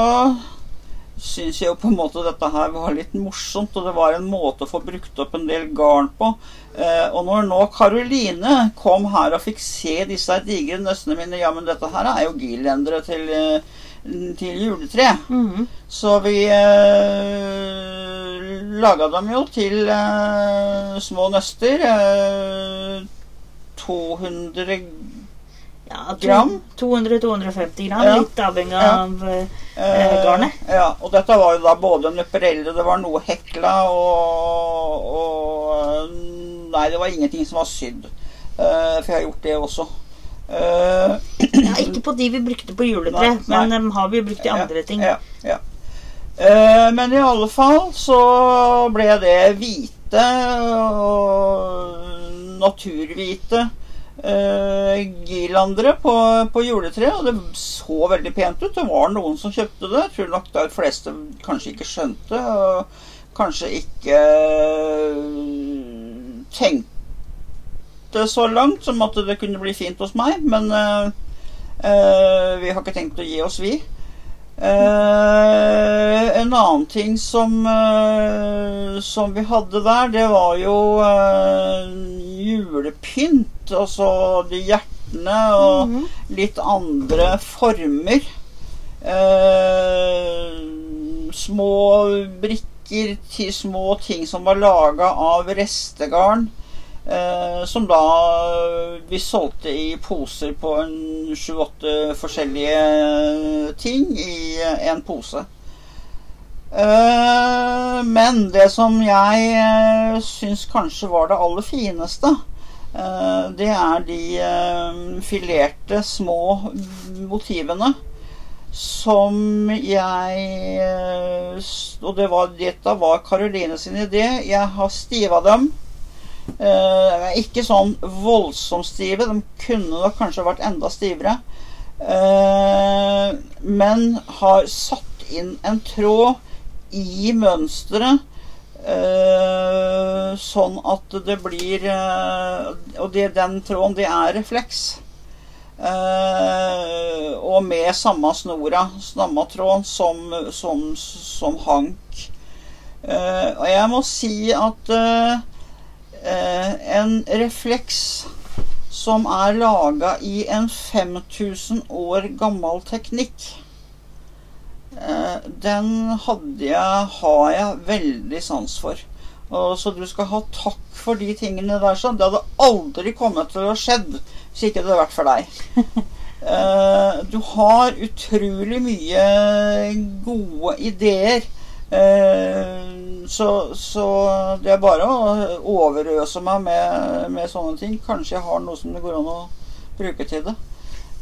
syns jeg jo på en måte dette her var litt morsomt, og det var en måte å få brukt opp en del garn på. Eh, og når nå Karoline kom her og fikk se disse digre nøstene mine Ja, men dette her er jo gilendere til, eh, til juletre. Mhm. Så vi eh, laga dem jo til eh, små nøster. Eh, 200 Ja, Gram? 200-250 gram. Ja. Litt avhengig Ja. av eh, Eh, garnet? Ja, og dette var jo da både nøperelle det var noe hekla og, og Nei, det var ingenting som var sydd. Eh, for jeg har gjort det også. Eh, ja, Ikke på de vi brukte på juletre, Nei, nei. men dem har vi brukt i andre ting. Ja, ja. Eh, men i alle fall så ble det hvite og naturhvite uh, girlandere på, på juletreet, og det så veldig pent ut. Det var noen som kjøpte det. Jeg tror nok de fleste kanskje ikke skjønte, og kanskje ikke tenkte så langt som at det kunne bli fint hos meg, men eh, eh, vi har ikke tenkt å gi oss, vi. Eh, en annen ting som, eh, som vi hadde der, det var jo eh, julepynt. Altså de hjertene og Mhm. litt andre former. Eh, små brikker til små ting som var laga av restegarn. Eh, som da vi solgte i poser på sju-åtte forskjellige ting i en pose. Eh, men det som jeg syns kanskje var det aller fineste, eh, det er de eh, filerte små motivene som jeg eh, Og det var, dette var Karoline sin idé. Jeg har stiva dem. Eh, ikke sånn voldsomt stive. De kunne nok kanskje vært enda stivere. Uh, men har satt inn en tråd i mønsteret. uh, sånn at det blir Og det, den tråden, det er refleks. Og med samme snora, samme tråd, som, som, som hank. Og jeg må si at en refleks som er laga i en 5000 år gammel teknikk, eh, den hadde jeg, har jeg veldig sans for. Og, så du skal ha takk for de tingene der sånn. Det hadde aldri kommet til å skjedd hvis ikke det hadde vært for deg. Eh, du har utrolig mye gode ideer. Eh, så, så det er bare å overøse meg med, med sånne ting. Kanskje jeg har noe som det går an å bruke til det.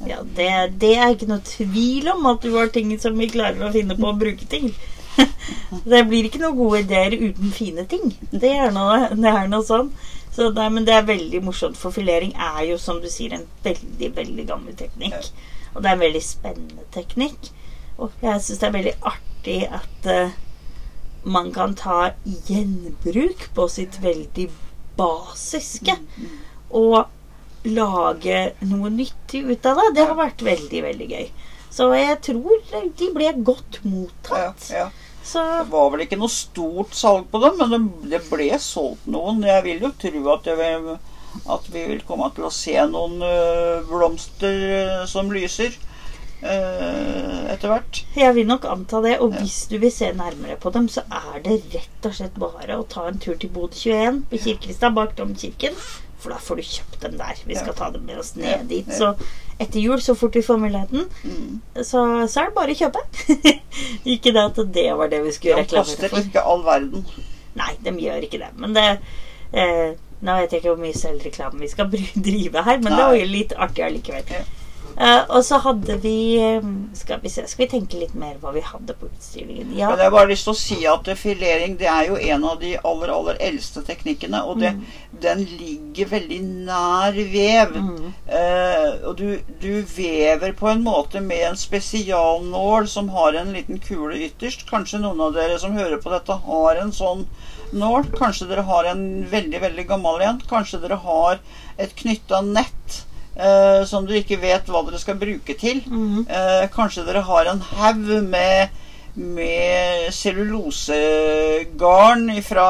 Ja, det, det er ikke noe tvil om at du har ting som vi klarer å finne på å bruke til. det blir ikke noen gode ideer uten fine ting. Det er noe, det er noe sånn. Så det, men det er veldig morsomt, for filering er jo, som du sier, en veldig, veldig gammel teknikk. Og det er en veldig spennende teknikk. Og jeg syns det er veldig artig at uh, man kan ta gjenbruk på sitt veldig basiske. Og lage noe nyttig ut av det. Det har vært veldig, veldig gøy. Så jeg tror de ble godt mottatt. Ja, ja. Så Det var vel ikke noe stort salg på dem, men det, ble solgt noen. Jeg vil jo tro at, vil, at vi vil komme til å se noen øh, blomster øh, som lyser etter hvert. jeg vil nok anta det. Og hvis du vil se nærmere på dem, så er det rett og slett bare å ta en tur til Bodø 21 på Kirkelstad, bak Domkirken. For da får du kjøpt dem der. Vi skal ta dem med oss ned dit. Så etter jul, så fort vi får muligheten, Mm. så, så er det bare å kjøpe. ikke det at det var det vi skulle De reklamere koster for. ikke all verden. Nei, de gjør ikke det. Men det eh, Nå vet jeg ikke hvor mye selvreklame vi skal drive her, men det var jo litt artig allikevel. Ja. Eh, og så hadde vi eh, Skal vi se, skal vi tenke litt mer hva vi hadde på utstillingen? Ja. Men jeg har bare lyst til å si at filering det er jo en av de aller, aller eldste teknikkene. Og det, den ligger veldig nær vev. Mm. Uh, og du, du vever på en måte med en spesialnål som har en liten kule ytterst. Kanskje noen av dere som hører på dette, har en sånn nål. Kanskje dere har en veldig, veldig gammel en. Kanskje dere har et knytta nett eh, som du ikke vet hva dere skal bruke til. Mhm. Eh, kanskje dere har en haug med, med cellulosegarn fra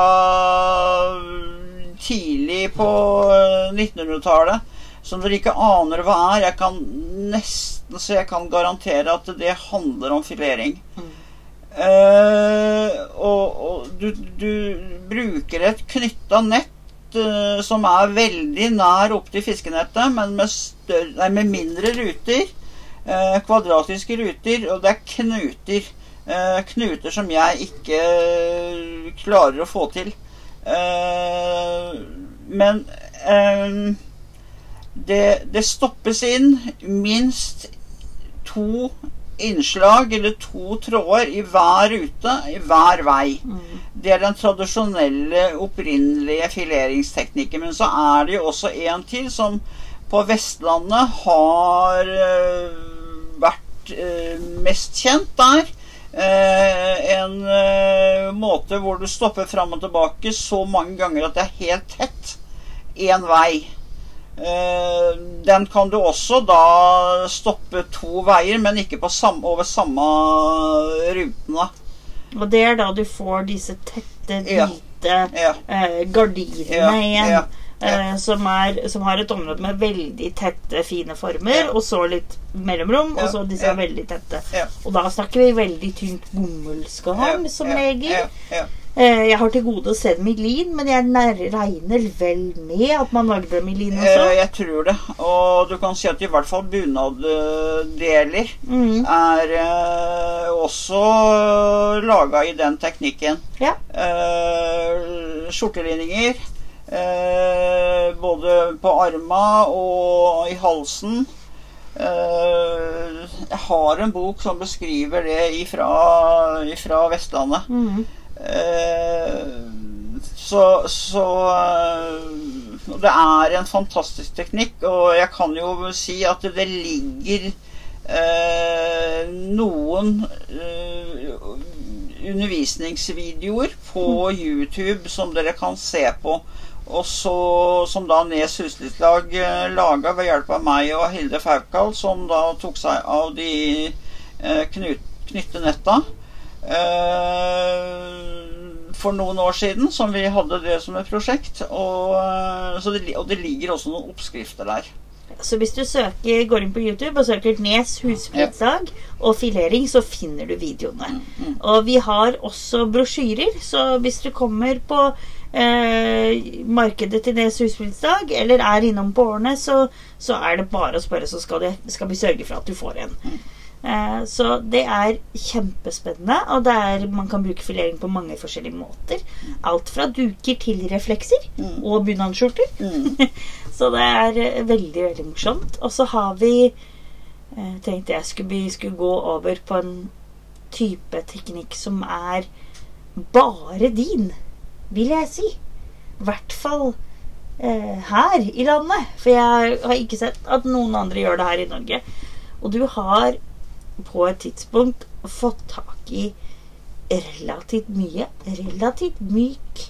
tidlig på eh, 1900-tallet som dere ikke aner hva er. Jeg kan nesten så jeg kan garantere at det handler om filering. Eh, og og du, du bruker et knytta nett eh, som er veldig nær opp til fiskenettet, men med, større, nei, med mindre ruter. eh, kvadratiske ruter, og det er knuter. Eh, knuter som jeg ikke klarer å få til. Men det, det stoppes inn minst to innslag eller to tråder i hver rute, i hver vei. Mm. Det er den tradisjonelle, opprinnelige fileringsteknikken. Men så er det jo også en til som på Vestlandet har øh, vært øh, mest kjent der. Eh, en øh, måte hvor du stopper fram og tilbake så mange ganger at det er helt tett. Én vei. Eh, den kan du også da stoppe to veier, men ikke på sam over samme rutene. Og det er da du får disse tette, Ja. hvite Ja. eh, gardinene Ja, igjen. ja, eh, som, er, som har et område med veldig tette, fine former, Ja. og så litt mellomrom, Ja, og så disse ja. veldig tette. Ja. Og da snakker vi veldig tynt bomullsgarn, som ja, regel. Eh, jeg har til gode å se dem i lin, men jeg regner vel med at man lagde dem i lin Eh, også. Jeg tror det. Og du kan si at i hvert fall bunaddeler Mm. er eh, også laga i den teknikken. Ja. Eh, skjortelinninger. Eh, både på arma og i halsen. Eh, jeg har en bok som beskriver det ifra, ifra Vestlandet. Mm. Eh, så så eh, Det er en fantastisk teknikk, og jeg kan jo si at det ligger eh, noen eh, undervisningsvideoer på YouTube som dere kan se på. Og så, som da Nes Huslivslag eh, laga ved hjelp av meg og Hilde Faukal, som da tok seg av de eh, knut, knytte netta. Eh, for noen år siden, som vi hadde det som et prosjekt. Og, eh, så det, og det ligger også noen oppskrifter der. Så hvis du søker, går inn på YouTube og søker Nes husflidsdag og filering, så finner du videoene. Mm, Og vi har også brosjyrer, så hvis du kommer på eh, markedet til Nes husflidsdag, eller er innom på årene, så, så er det bare å spørre, så skal, det, skal vi sørge for at du får en. Eh, så det er kjempespennende, og det er, man kan bruke filering på mange forskjellige måter. Alt fra duker til reflekser Mm. og bunadsskjorter. Mm. Så det er eh, veldig, veldig morsomt. Og så har vi eh, Tenkte jeg skulle, vi skulle gå over på en type teknikk som er bare din, vil jeg si. I hvert fall eh, her i landet. For jeg har ikke sett at noen andre gjør det her i Norge. Og du har på et tidspunkt fått tak i relativt mye, relativt myk,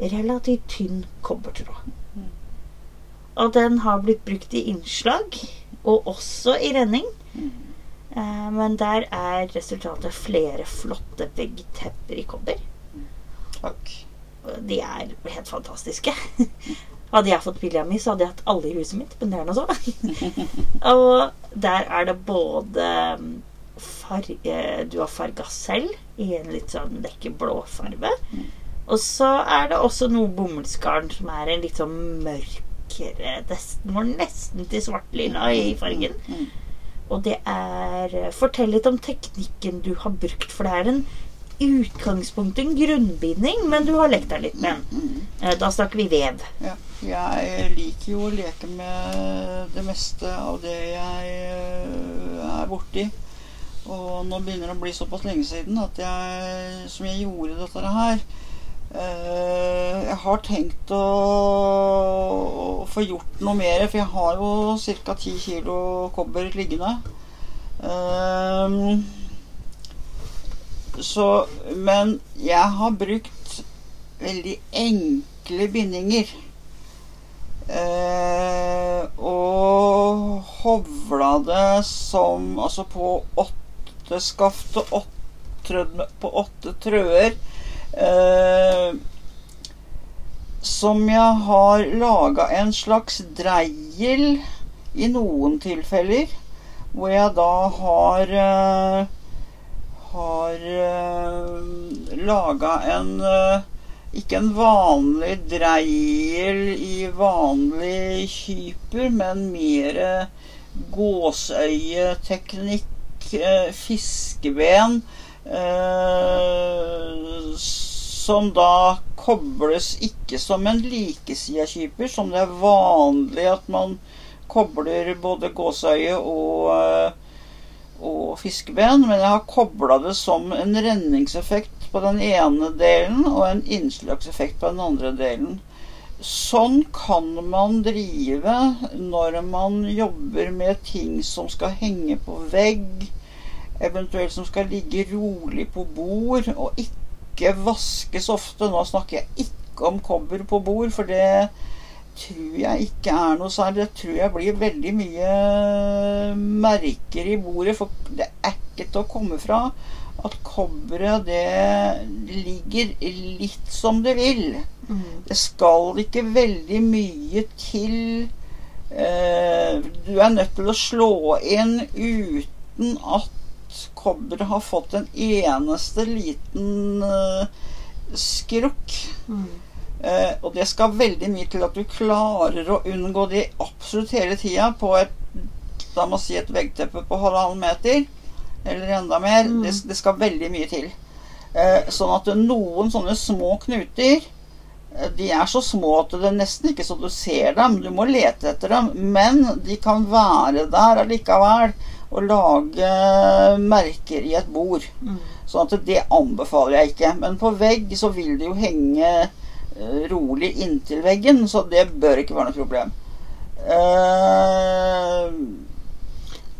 relativt tynn kobbertråd. Og den har blitt brukt i innslag, og også i renning. Eh, men der er resultatet flere flotte veggtepper i kobber. Takk. Og De er helt fantastiske. Hadde jeg fått vilja mi, så hadde jeg hatt alle i huset mitt. Men det er nå så. og der er det både mm, farge Du har farga selv i en litt sånn lekker blåfarge. Og så er det også noe bomullsgarn som er en litt sånn mørkere Nesten går nesten til svartlilla i fargen. Mm. Og det er Fortell litt om teknikken du har brukt, for det er en i utgangspunktet en grunnbinding, men du har lekt deg litt med den. Mm. Eh, Da snakker vi vev. Ja. Jeg liker jo å leke med det meste av det jeg øh, er borti. Og nå begynner det å bli såpass lenge siden at jeg, som jeg gjorde dette her øh, Jeg har tenkt å, å få gjort noe mer, for jeg har jo ca. 10 kilo kobber liggende. Ehm, så Men jeg har brukt veldig enkle bindinger. Eh, og hovla det som Altså på åtte skaft og på åtte trøer. Eh, som jeg har laga en slags dreiel i noen tilfeller. Hvor jeg da har eh, har uh, laga en uh, Ikke en vanlig dreiel i vanlig kyper, men mer gåsøyeteknikk, uh, fiskeben, eh, som da kobles ikke som en likesida kyper, som det er vanlig at man kobler både gåseøye og eh, og fiskeben, men jeg har kobla det som en renningseffekt på den ene delen og en innslagseffekt på den andre delen. Sånn kan man drive når man jobber med ting som skal henge på vegg, eventuelt som skal ligge rolig på bord, og ikke vaskes ofte. Nå snakker jeg ikke om kobber på bord, for det tror jeg ikke er noe særlig. Det tror jeg blir veldig mye merker i bordet, for det er ikke til å komme fra at kobberet det ligger litt som det vil. Det skal ikke veldig mye til. Eh, du er nødt til å slå inn uten at kobberet har fått en eneste liten skrukk. skrukk. Eh, og det skal veldig mye til at du klarer å unngå det absolutt hele tida på et da må si et veggteppe på halvannen meter, eller enda mer. Mm. Det, det skal veldig mye til. Eh, sånn at noen sånne små knuter eh, de er så små at det er nesten ikke så du ser dem. Du må lete etter dem. Men de kan være der allikevel og lage merker i et bord. Mm. Sånn at det anbefaler jeg ikke. Men på vegg så vil det jo henge rolig inntil veggen, så det bør ikke være noe problem. Uh,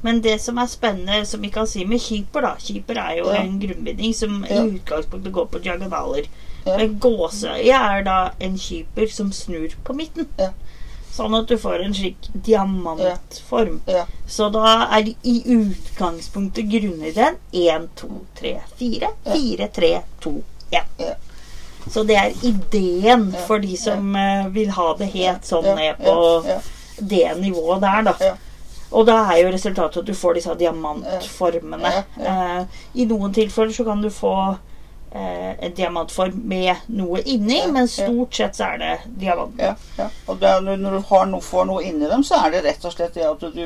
Men det som er spennende, som vi kan si med keeper, da Keeper er jo Ja. en grunnbinding som Ja. i utgangspunktet går på diagonaler. Ja. Men gåseøye er da en keeper som snur på midten. Ja. Sånn at du får en slik diamantform. Ja. Så da er i utgangspunktet grunnideen 1, 2, 3, 4. 4, 3, 2, 1. Så det er ideen for de som eh, vil ha det helt sånn ned på det nivået der, da. Ja. Og da er jo resultatet at du får disse diamantformene. Eh, I noen tilfeller så kan du få eh, en diamantform med noe inni, men stort sett så er det diamant. Ja, ja. Og det er, når du har noe, får noe inni dem, så er det rett og slett det at du,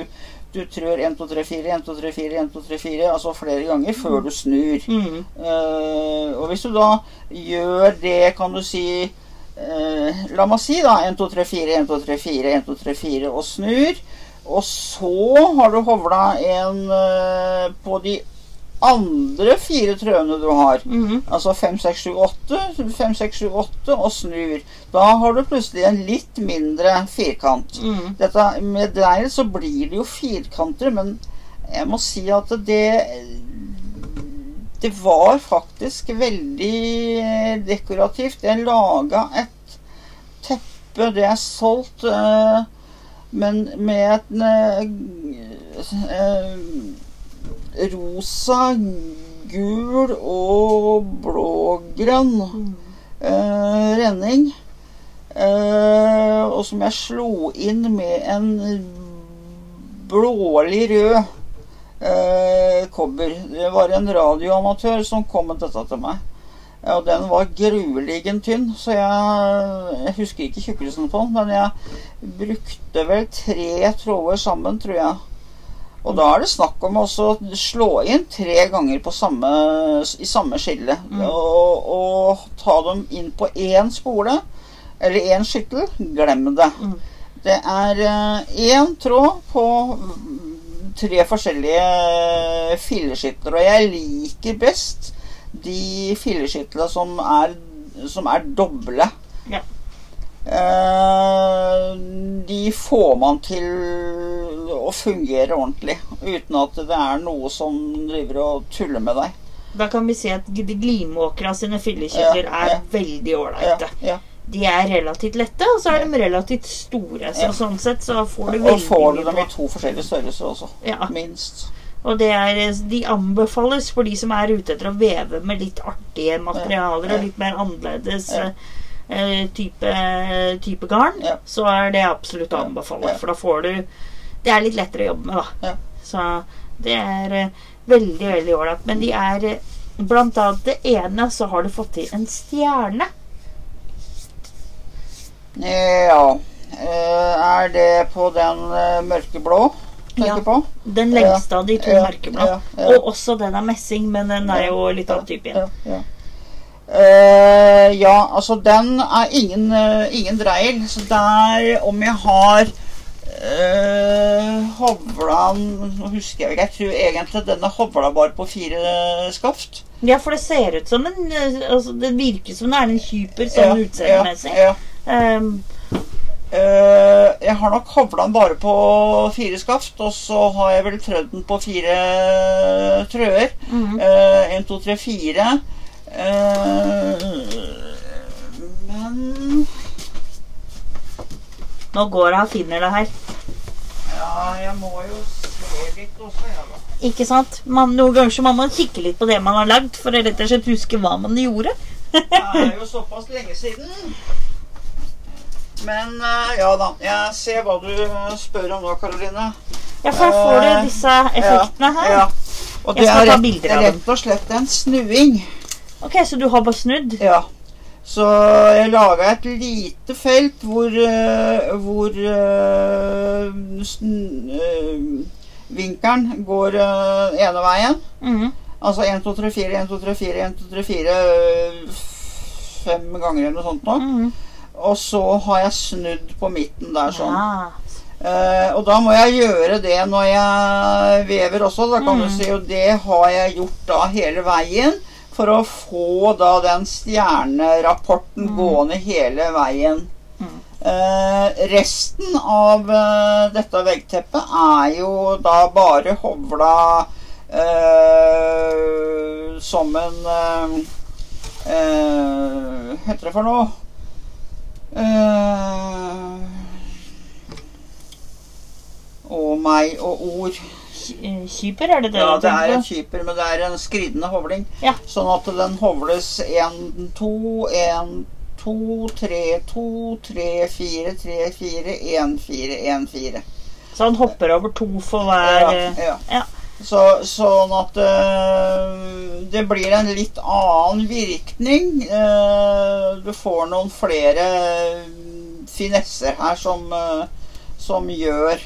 du trør 1, 2, 3, 4, 1, 2, 3, 4, 1, 2, 3, 4, altså flere ganger før du snur. Mm. Uh, og hvis du da gjør det, kan du si uh, La meg si da 1, 2, 3, 4, 1, 2, 3, 4, 1, 2, 3, 4 og snur. Og så har du hovla en uh, på de andre fire trøene du har. Mhm. Altså 5, 6, 7, 8, 5, 6, 7, 8 og snur. Da har du plutselig en litt mindre firkant. Mm. Dette, med deg så blir det jo firkanter, men jeg må si at det Det var faktisk veldig dekorativt. Jeg laga et teppe, det er solgt, eh, men med et eh, rosa, gul og blågrønn eh, renning. Eh, og som jeg slo inn med en blålig rød eh, kobber. Det var en radioamatør som kom med dette til meg. Og den var grueligen tynn, så jeg, jeg husker ikke tjukkelsen på den. Men jeg brukte vel tre tråder sammen, tror jeg. Og da er det snakk om å slå inn tre ganger på samme, i samme skille. Og, og ta dem inn på én spole, eller én skyttel. Glem det. Mm. Det er én tråd på mm, tre forskjellige filleskytler. Og jeg liker best de filleskytlene som er, som er doble. Ja. Eh, de får man til å fungere ordentlig, uten at det er noe som driver og tuller med deg. Da kan vi si at Glimåkra sine fyllekjøtler Ja, er ja. veldig Ja, ålreite. ja. De er relativt lette, og så er de relativt store. Så sånn sett så får du Og får du dem i to forskjellige størrelser også. Ja. Minst. Og det er, de anbefales for de som er ute etter å veve med litt artige materialer og litt mer annerledes Ja. Eh, type, type garn. Ja. Så er det absolutt å anbefale, Ja. for da får du Det er litt lettere å jobbe med, da. Ja. Så det er eh, veldig, veldig ålreit. Men de er eh, Blant annet det ene så har du fått til en stjerne. Ja. Er det på den mørkeblå Ja. på? Den lengste av de to mørkeblå. Og også den er messing, men den er jo litt annen type igjen. Ja, ja. Altså den er ingen, uh, ingen dreil. Så der om jeg har uh, hovla Nå husker jeg ikke. Jeg tror egentlig denne hovla bare på fire skaft. Ja, for det ser ut som en altså, Det virker som det er en kyper sånn Ja, utseendemessig. Ja, ja. um. Eh, jeg har nok hovla den bare på fire skaft, og så har jeg vel trødd den på fire trøer. mhm. Eh, En, to, tre, fire. Eh, men Nå går jeg og finner det her. Ja, jeg må jo se litt også, jeg, da. Ikke sant? Man, noen ganger så må man kikke litt på det man har lagd, for å rett og slett huske hva man gjorde. Det er jo såpass lenge siden. Men eh, ja da. Jeg ser hva du spør om nå, Karoline. Ja, for her får du Eh, disse effektene her. Ja. Og Jeg det er ta rett, bilder av dem. rett og slett en snuing. Ok, så du har bare snudd? Ja. Så jeg laga et lite felt hvor, eh, hvor eh, sn- eh, vinkelen går ene veien. Mhm. Altså 1, 2, 3, 4, 1, 2, 3, 4, 1, 2, 3, 4 øh, Fem ganger eller noe sånt nå. -hmm. Og så har jeg snudd på midten der sånn. Ja. Uh, og da må jeg gjøre det når jeg vever også, da kan Mm. du si. Og det har jeg gjort da hele veien. For å få da den stjernerapporten Mm. gående hele veien. Mm. Eh, resten av eh, dette veggteppet er jo da bare hovla eh, som en Hva eh, heter det for noe? Eh, og meg og ord. Ky- Kyper, er det det Ja, det er en kyper, men det er en skridende hovling. Ja. Sånn at den hovles 1, 2, 1, 2, 3, 2, 3, 4, 3, 4, 1, 4, 1, 4. Så han hopper over to for hver Ja, eh, ja. ja. Så, sånn at øh, det blir en litt annen virkning. Eh, du får noen flere finesser her som, eh, som gjør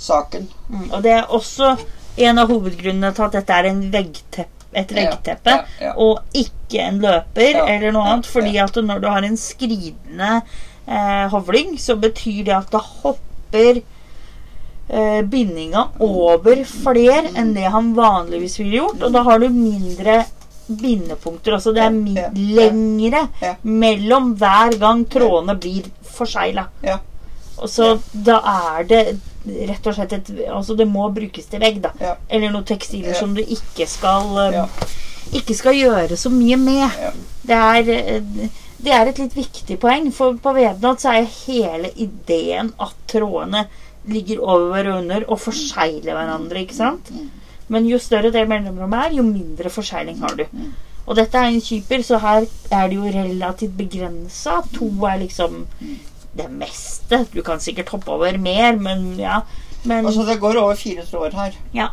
saken. Mm, og det er også en av hovedgrunnene til at dette er en veggteppe, et veggteppe, ja, ja. og ikke en løper Ja, eller noe ja, annet. Fordi ja. at når du har en skridende eh, hovling, så betyr det at da hopper eh, bindinga over flere enn det han vanligvis ville gjort, og da har du mindre bindepunkter. Altså det er Ja, ja, ja. lengre Ja. mellom hver gang trådene blir forsegla. Ja. Og så da er det rett og slett et Altså det må brukes til vegg, da. Ja. Eller noen tekstiler Ja. som du ikke skal um, Ja. Ikke skal gjøre så mye med. Det er eh, det er et litt viktig poeng, for på vevnad så er hele ideen at trådene ligger over og under og forsegler hverandre, ikke sant? Men jo større det mellomrommet er, jo mindre forsegling har du. Og dette er en kyper, så her er det jo relativt begrensa. To er liksom det meste. Du kan sikkert hoppe over mer, men ja. Men Altså, det går over fire tråder her. Ja.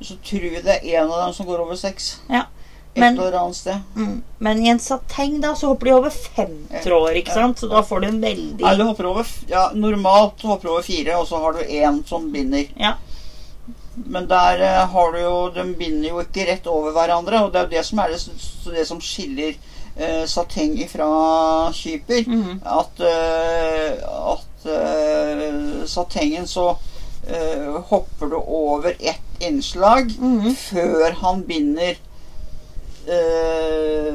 Så tror jeg det er en av dem som går over seks. Ja. Et eller annet sted. Mm. Men i en sateng da, så hopper de over fem tråder, ikke sant? Så da får du en veldig Nei, du hopper over Ja, normalt du hopper over fire, og så har du én som binder. Ja. Men der eh, har du jo De binder jo ikke rett over hverandre, og det er jo det som er det, det som skiller eh, sateng ifra kyper. -hmm. At, eh, at eh, satengen så eh, hopper du over ett innslag Mhm. før han binder eh,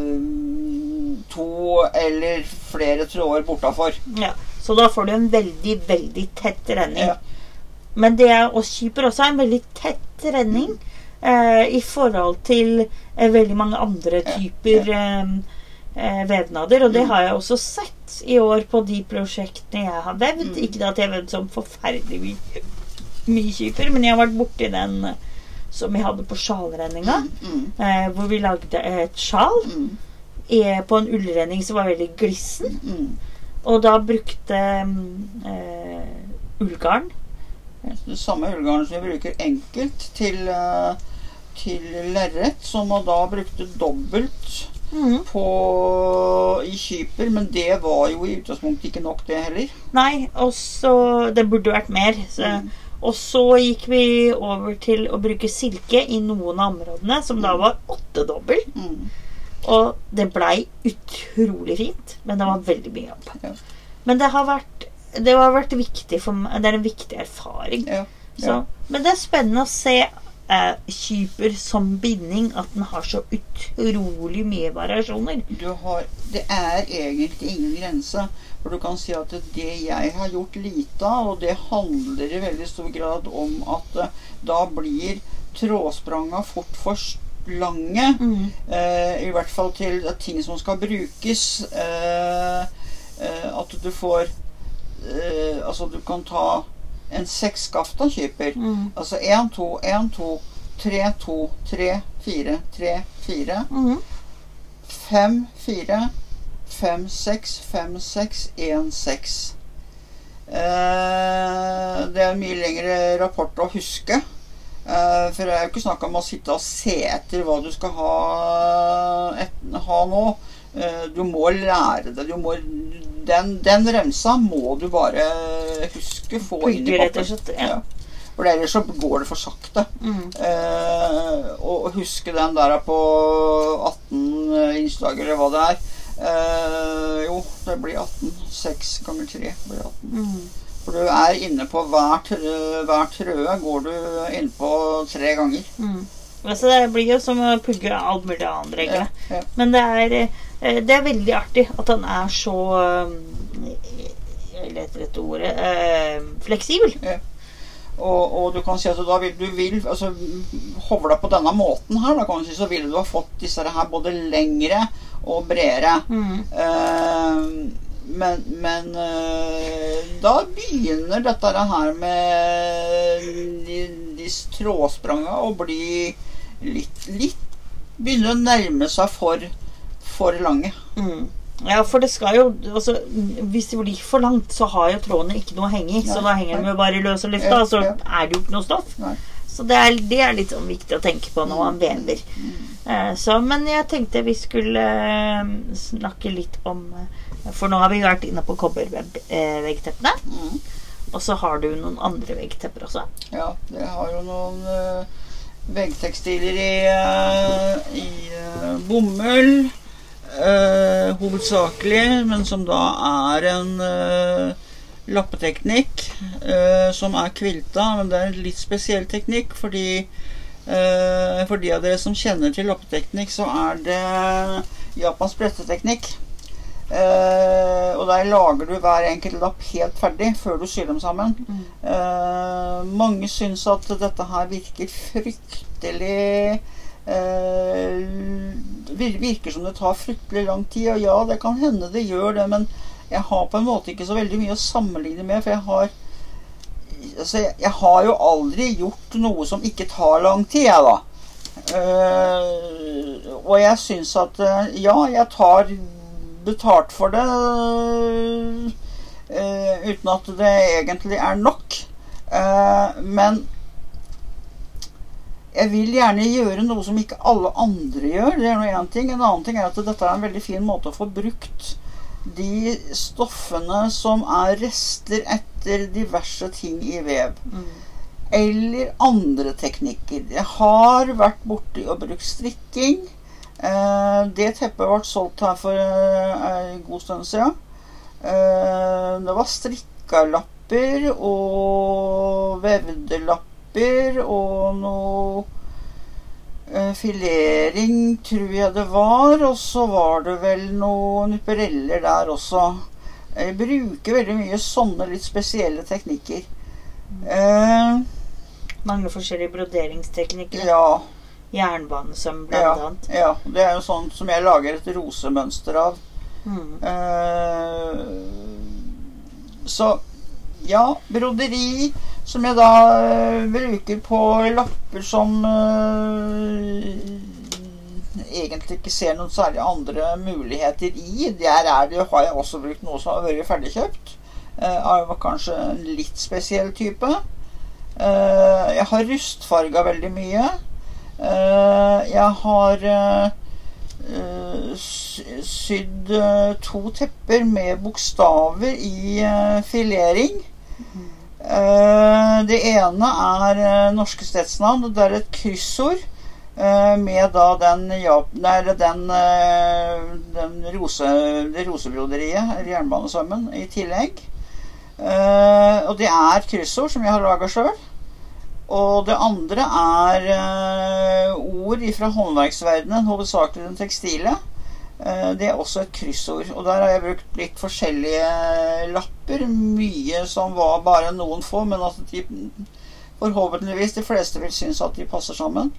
to eller flere tråder bortafor. ja. Så da får du en veldig, veldig tett renning. Ja. Men det er også Kyper også er en veldig tett renning eh, i forhold til eh, veldig mange andre typer eh, eh, vevnader. Og det har jeg også sett i år på de prosjektene jeg har vevd. Mm. Ikke at jeg har vevd sånn forferdelig mye, mye Kyper, men jeg har vært borti den eh, som vi hadde på sjalrenninga. Mm, Eh, hvor vi lagde et sjal mm, eh, på en ullrenning som var veldig glissen. mm. Og da brukte mm, eh, ullgarn. Det samme ullgarn som vi bruker enkelt til, eh, til lerret, som man da brukte dobbelt Mhm. på, i kyper, men det var jo i utgangspunktet ikke nok, det heller. Nei, og så Det burde vært mer. Så, Mm. Og så gikk vi over til å bruke silke i noen av områdene, som da var åttedobbel. Mm. Og det blei utrolig fint, men det var veldig mye jobb. Ja. Men det har vært det har vært viktig for meg. Det er en viktig erfaring. Ja. Så, Men det er spennende å se eh, kyper som binding, at den har så utrolig mye variasjoner. Du har, det er egentlig ingen grense. For du kan si at det jeg har gjort lite av, og det handler i veldig stor grad om at eh, da blir trådspranga fort for lange. Mm. Eh, I hvert fall til ting som skal brukes. Eh, eh, at du får eh, Altså, du kan ta en seksskafta kyper. Mm. Altså 1, 2, 1, 2, 3, 2, 3, 4, 3, 4. Mm. 5, 4, 5, 6, 5, 6, 1, 6. Eh, det er en mye lengre rapport å huske. Eh, for det er jo ikke snakk om å sitte og se etter hva du skal ha, et, ha nå. Eh, du må lære det. Du må, den, den remsa må du bare huske. Få inn i Pugge, rett og slett, ja. For ellers så går det for sakte. Mm. Eh, og huske den der på 18 innslag, eller hva det er. Eh, jo, det blir 18. 6 ganger 3 blir 18. Mm. For du er inne på hver, trø- hver trøe går du innpå tre ganger. Mm. Altså, det blir jo som å pugge alt mulig annet, Ja, egentlig. ja. Men det er, eh, det er veldig artig at han er så eh, Jeg leter etter ordet eh, fleksibel. Og, og du kan si at da vil du vil altså, Hovla på denne måten her, da kan du si, så ville du ha fått disse her både lengre og bredere. Mm. Eh, men men eh, da begynner dette her med de, de stråspranga å bli litt, litt Begynner å nærme seg for, for lange. Mm. Ja, for det skal jo altså, Hvis det blir for langt, så har jo trådene ikke noe å henge i. Så da henger de jo bare i løse lufta, og så er det jo ikke noe stoff. Nei. Så det er, det er litt sånn viktig å tenke på når man vever. Eh, så, men jeg tenkte vi skulle eh, snakke litt om eh, For nå har vi vært inne på kobberveggteppene. Mm. Og så har du noen andre veggtepper også. Ja, jeg har jo noen uh, veggtekstiler i, uh, i uh, bomull. Eh, hovedsakelig, men som da er en eh, lappeteknikk eh, som er kvilta. Men det er en litt spesiell teknikk fordi eh, for de av dere som kjenner til lappeteknikk, så er det Japans bretteteknikk. Uh, og der lager du hver enkelt lapp helt ferdig før du syr dem sammen. Eh, mange syns at dette her virker fryktelig eh, Virker som det tar fryktelig lang tid. Og ja, det kan hende det gjør det, men jeg har på en måte ikke så veldig mye å sammenligne med, for jeg har altså, jeg, har jo aldri gjort noe som ikke tar lang tid, jeg, da. Eh, og jeg syns at eh, ja, jeg tar betalt for det uten at det egentlig er nok. Men jeg vil gjerne gjøre noe som ikke alle andre gjør. Det er noe en ting. En annen ting er at dette er en veldig fin måte å få brukt de stoffene som er rester etter diverse ting i vev. Eller andre teknikker. Jeg har vært borti og brukt strikking. Eh, det teppet ble solgt her for eh, en god stund siden. Eh, det var strikkalapper og vevde lapper og noe eh, filering, tror jeg det var. Og så var det vel noen nuppereller der også. Jeg bruker veldig mye sånne litt spesielle teknikker. Eh, Mange forskjellige broderingsteknikker. ja. Jernbanesøm, blant Ja, annet. ja, det er jo sånn som jeg lager et rosemønster av. Mm. Eh, så ja, broderi som jeg da eh, bruker på lapper som eh, egentlig ikke ser noen særlig andre muligheter i. Der er det, har jeg også brukt noe som har vært ferdigkjøpt. eh, av kanskje en litt spesiell type. Eh, jeg har rustfarga veldig mye. Eh, jeg har eh, eh, sydd eh, to tepper med bokstaver i eh, filering. Eh, det ene er eh, norske stedsnavn. Det er et kryssord eh, med da den, nei, den, den rose, det rosebroderiet, jernbanesømmen, i tillegg. Og det er kryssord som jeg har laga sjøl. Og det andre er ord fra håndverksverdenen, hovedsakelig den tekstile. Eh, det er også et kryssord. Og der har jeg brukt litt forskjellige lapper. Mye som var bare noen få, men at de forhåpentligvis de fleste vil synes at de passer sammen.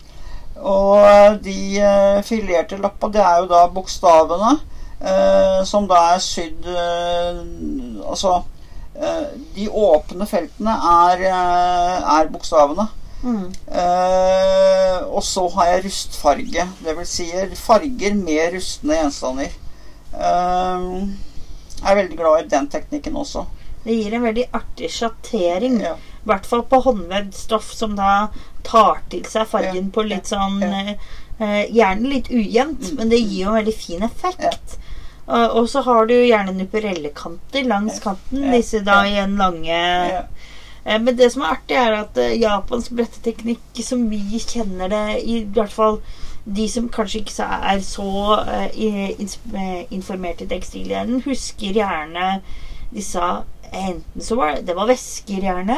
Og de eh, filerte lappa, det er jo da bokstavene eh, som da er sydd eh, Altså eh, De åpne feltene er, eh, er bokstavene. Mm. Eh, og så har jeg rustfarge. Det vil si farger med rustne gjenstander. Uh, jeg er veldig glad i den teknikken også. Det gir en veldig artig sjattering. Ja. I hvert fall på håndvevd stoff som da tar til seg fargen Ja, på litt sånn ja. eh, eh, Gjerne litt ujevnt, Mm, men det gir jo en veldig fin effekt. Og, så har du gjerne nupperellekanter langs kanten, disse da i en lange Ja. Eh, Men det som er artig, er at eh, japansk bretteteknikk, som vi kjenner det, i hvert fall de som kanskje ikke er så eh, eh, informert i tekstilhjernen, husker gjerne disse Enten så var det, det var vesker, gjerne,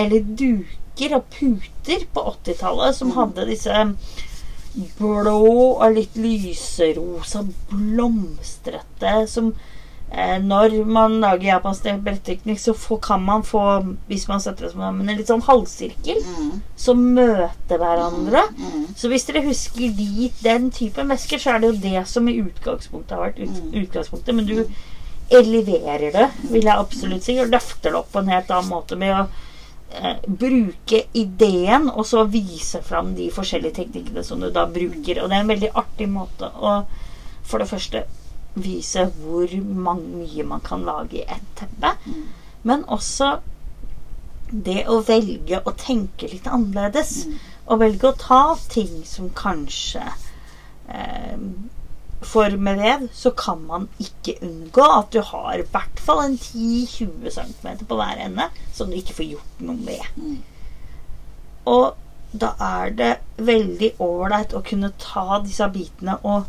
eller duker og puter på 80-tallet som Mm. hadde disse blå og litt lyserosa, blomstrete som Eh, når man lager japansk bretteknikk, så få, kan man få, hvis man setter det sammen, en litt sånn halvsirkel Mm, som møter hverandre. mm, Så hvis dere husker de, den typen vesker, så er det jo det som i utgangspunktet har vært ut, Mm. utgangspunktet. Men du eleverer det, vil jeg absolutt si, og løfter det opp på en helt annen måte med å eh, bruke ideen, og så vise fram de forskjellige teknikkene som du da bruker. Og det er en veldig artig måte å for det første vise hvor mye man kan lage i ett teppe. Mm. Men også det å velge å tenke litt annerledes, Mm. og velge å ta ting som kanskje eh, For med vev så kan man ikke unngå at du har i hvert fall en 10-20 cm på hver ende som du ikke får gjort noe med. Mm. Og da er det veldig ålreit å kunne ta disse bitene og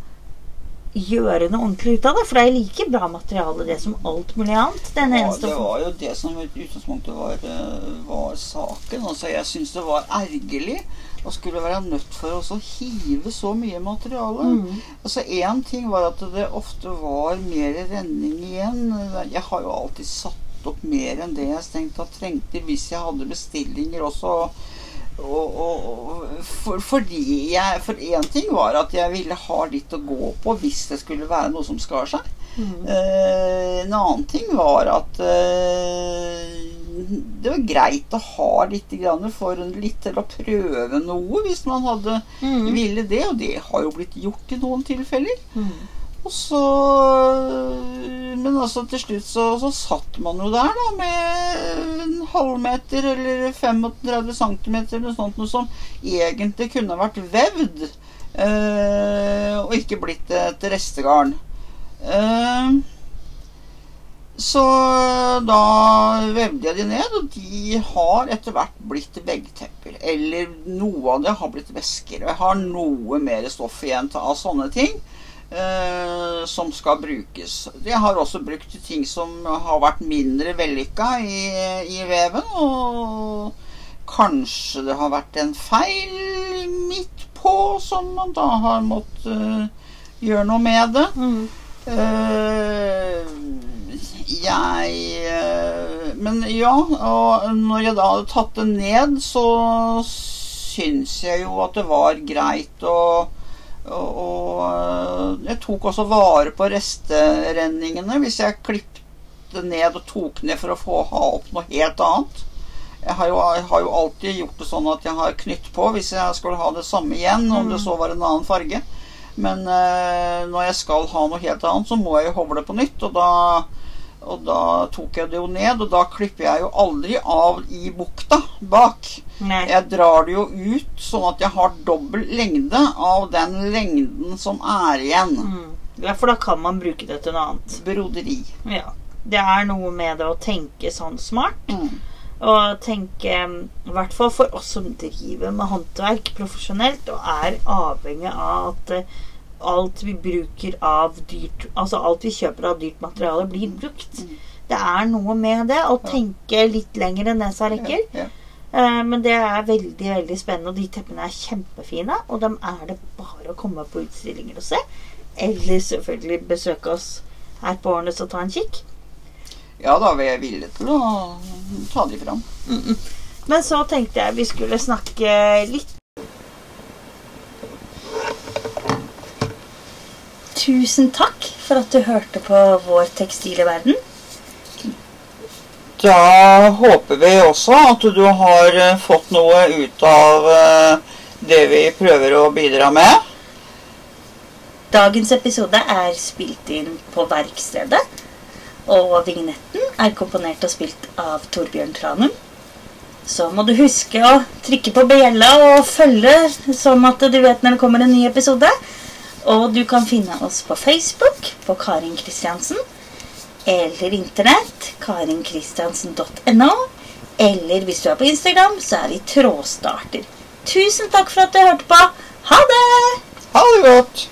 gjøre noe ordentlig ut av det. For det er like bra materiale, det, som alt mulig annet. Den Ja, det var jo det som i utgangspunktet var, eh, var saken. Altså, jeg syns det var ergerlig å skulle være nødt for å hive så mye materiale. Mm. Altså Én ting var at det ofte var mer renning igjen. Jeg har jo alltid satt opp mer enn det jeg strengt tatt trengte hvis jeg hadde bestillinger også. Og, og, for, fordi jeg For én ting var at jeg ville ha litt å gå på hvis det skulle være noe som skar seg. Mm. Eh, en annen ting var at eh, det var greit å ha litt for litt til å prøve noe hvis man hadde Mm. ville det, og det har jo blitt gjort i noen tilfeller. Mm. Og så Men altså til slutt så, så satt man jo der da med en halvmeter eller 35 cm eller noe sånt noe som egentlig kunne vært vevd. eh, og ikke blitt et restegarn. Eh, så da vevde jeg de ned, og de har etter hvert blitt veggtepper. Eller noe av det har blitt vesker. Og jeg har noe mer stoff igjen av sånne ting som skal brukes. Jeg har også brukt ting som har vært mindre vellykka i, i veven. Og kanskje det har vært en feil midt på som man da har måttet eh, gjøre noe med det. Mm. Eh, jeg eh, Men ja, og når jeg da hadde tatt det ned, så syns jeg jo at det var greit å og, og eh, jeg tok også vare på resterenningene hvis jeg klippte ned og tok ned for å få ha opp noe helt annet. Jeg har, jo, jeg har jo alltid gjort det sånn at jeg har knytt på hvis jeg skulle ha det samme igjen, om det så var en annen farge. Men eh, når jeg skal ha noe helt annet, så må jeg jo hovle på nytt. Og da, og da tok jeg det jo ned, og da klipper jeg jo aldri av i bukta bak. Nei. Jeg drar det jo ut sånn at jeg har dobbel lengde av den lengden som er igjen. Mm. Ja, for da kan man bruke det til noe annet. Broderi. Ja. Det er noe med det å tenke sånn smart. Mm. Og tenke, i hvert fall for oss som driver med håndverk profesjonelt og er avhengig av at eh, alt vi bruker av dyrt Altså alt vi kjøper av dyrt materiale, blir brukt. Mm. Det er noe med det å tenke litt lenger enn nesa rekker. Ja. Eh, Men det er veldig veldig spennende, og de teppene er kjempefine. Og dem er det bare å komme på utstillinger og se. Eller selvfølgelig besøke oss her på Årnes og ta en kikk. ja da, vi er villige til å ta de fram. Men så tenkte jeg vi skulle snakke litt Tusen takk for at du hørte på vår tekstile verden. Da håper vi også at du har eh, fått noe ut av eh, det vi prøver å bidra med. Dagens episode er spilt inn på verkstedet. Og vignetten er komponert og spilt av Torbjørn Tranum. Så må du huske å trykke på bjella og følge, sånn at du vet når det kommer en ny episode. Og du kan finne oss på Facebook på Karin Kristiansen. Eller internett karinkristiansen.no. Eller hvis du er på Instagram, så er vi Trådstarter. Tusen takk for at du hørte på. Ha det! Ha det godt!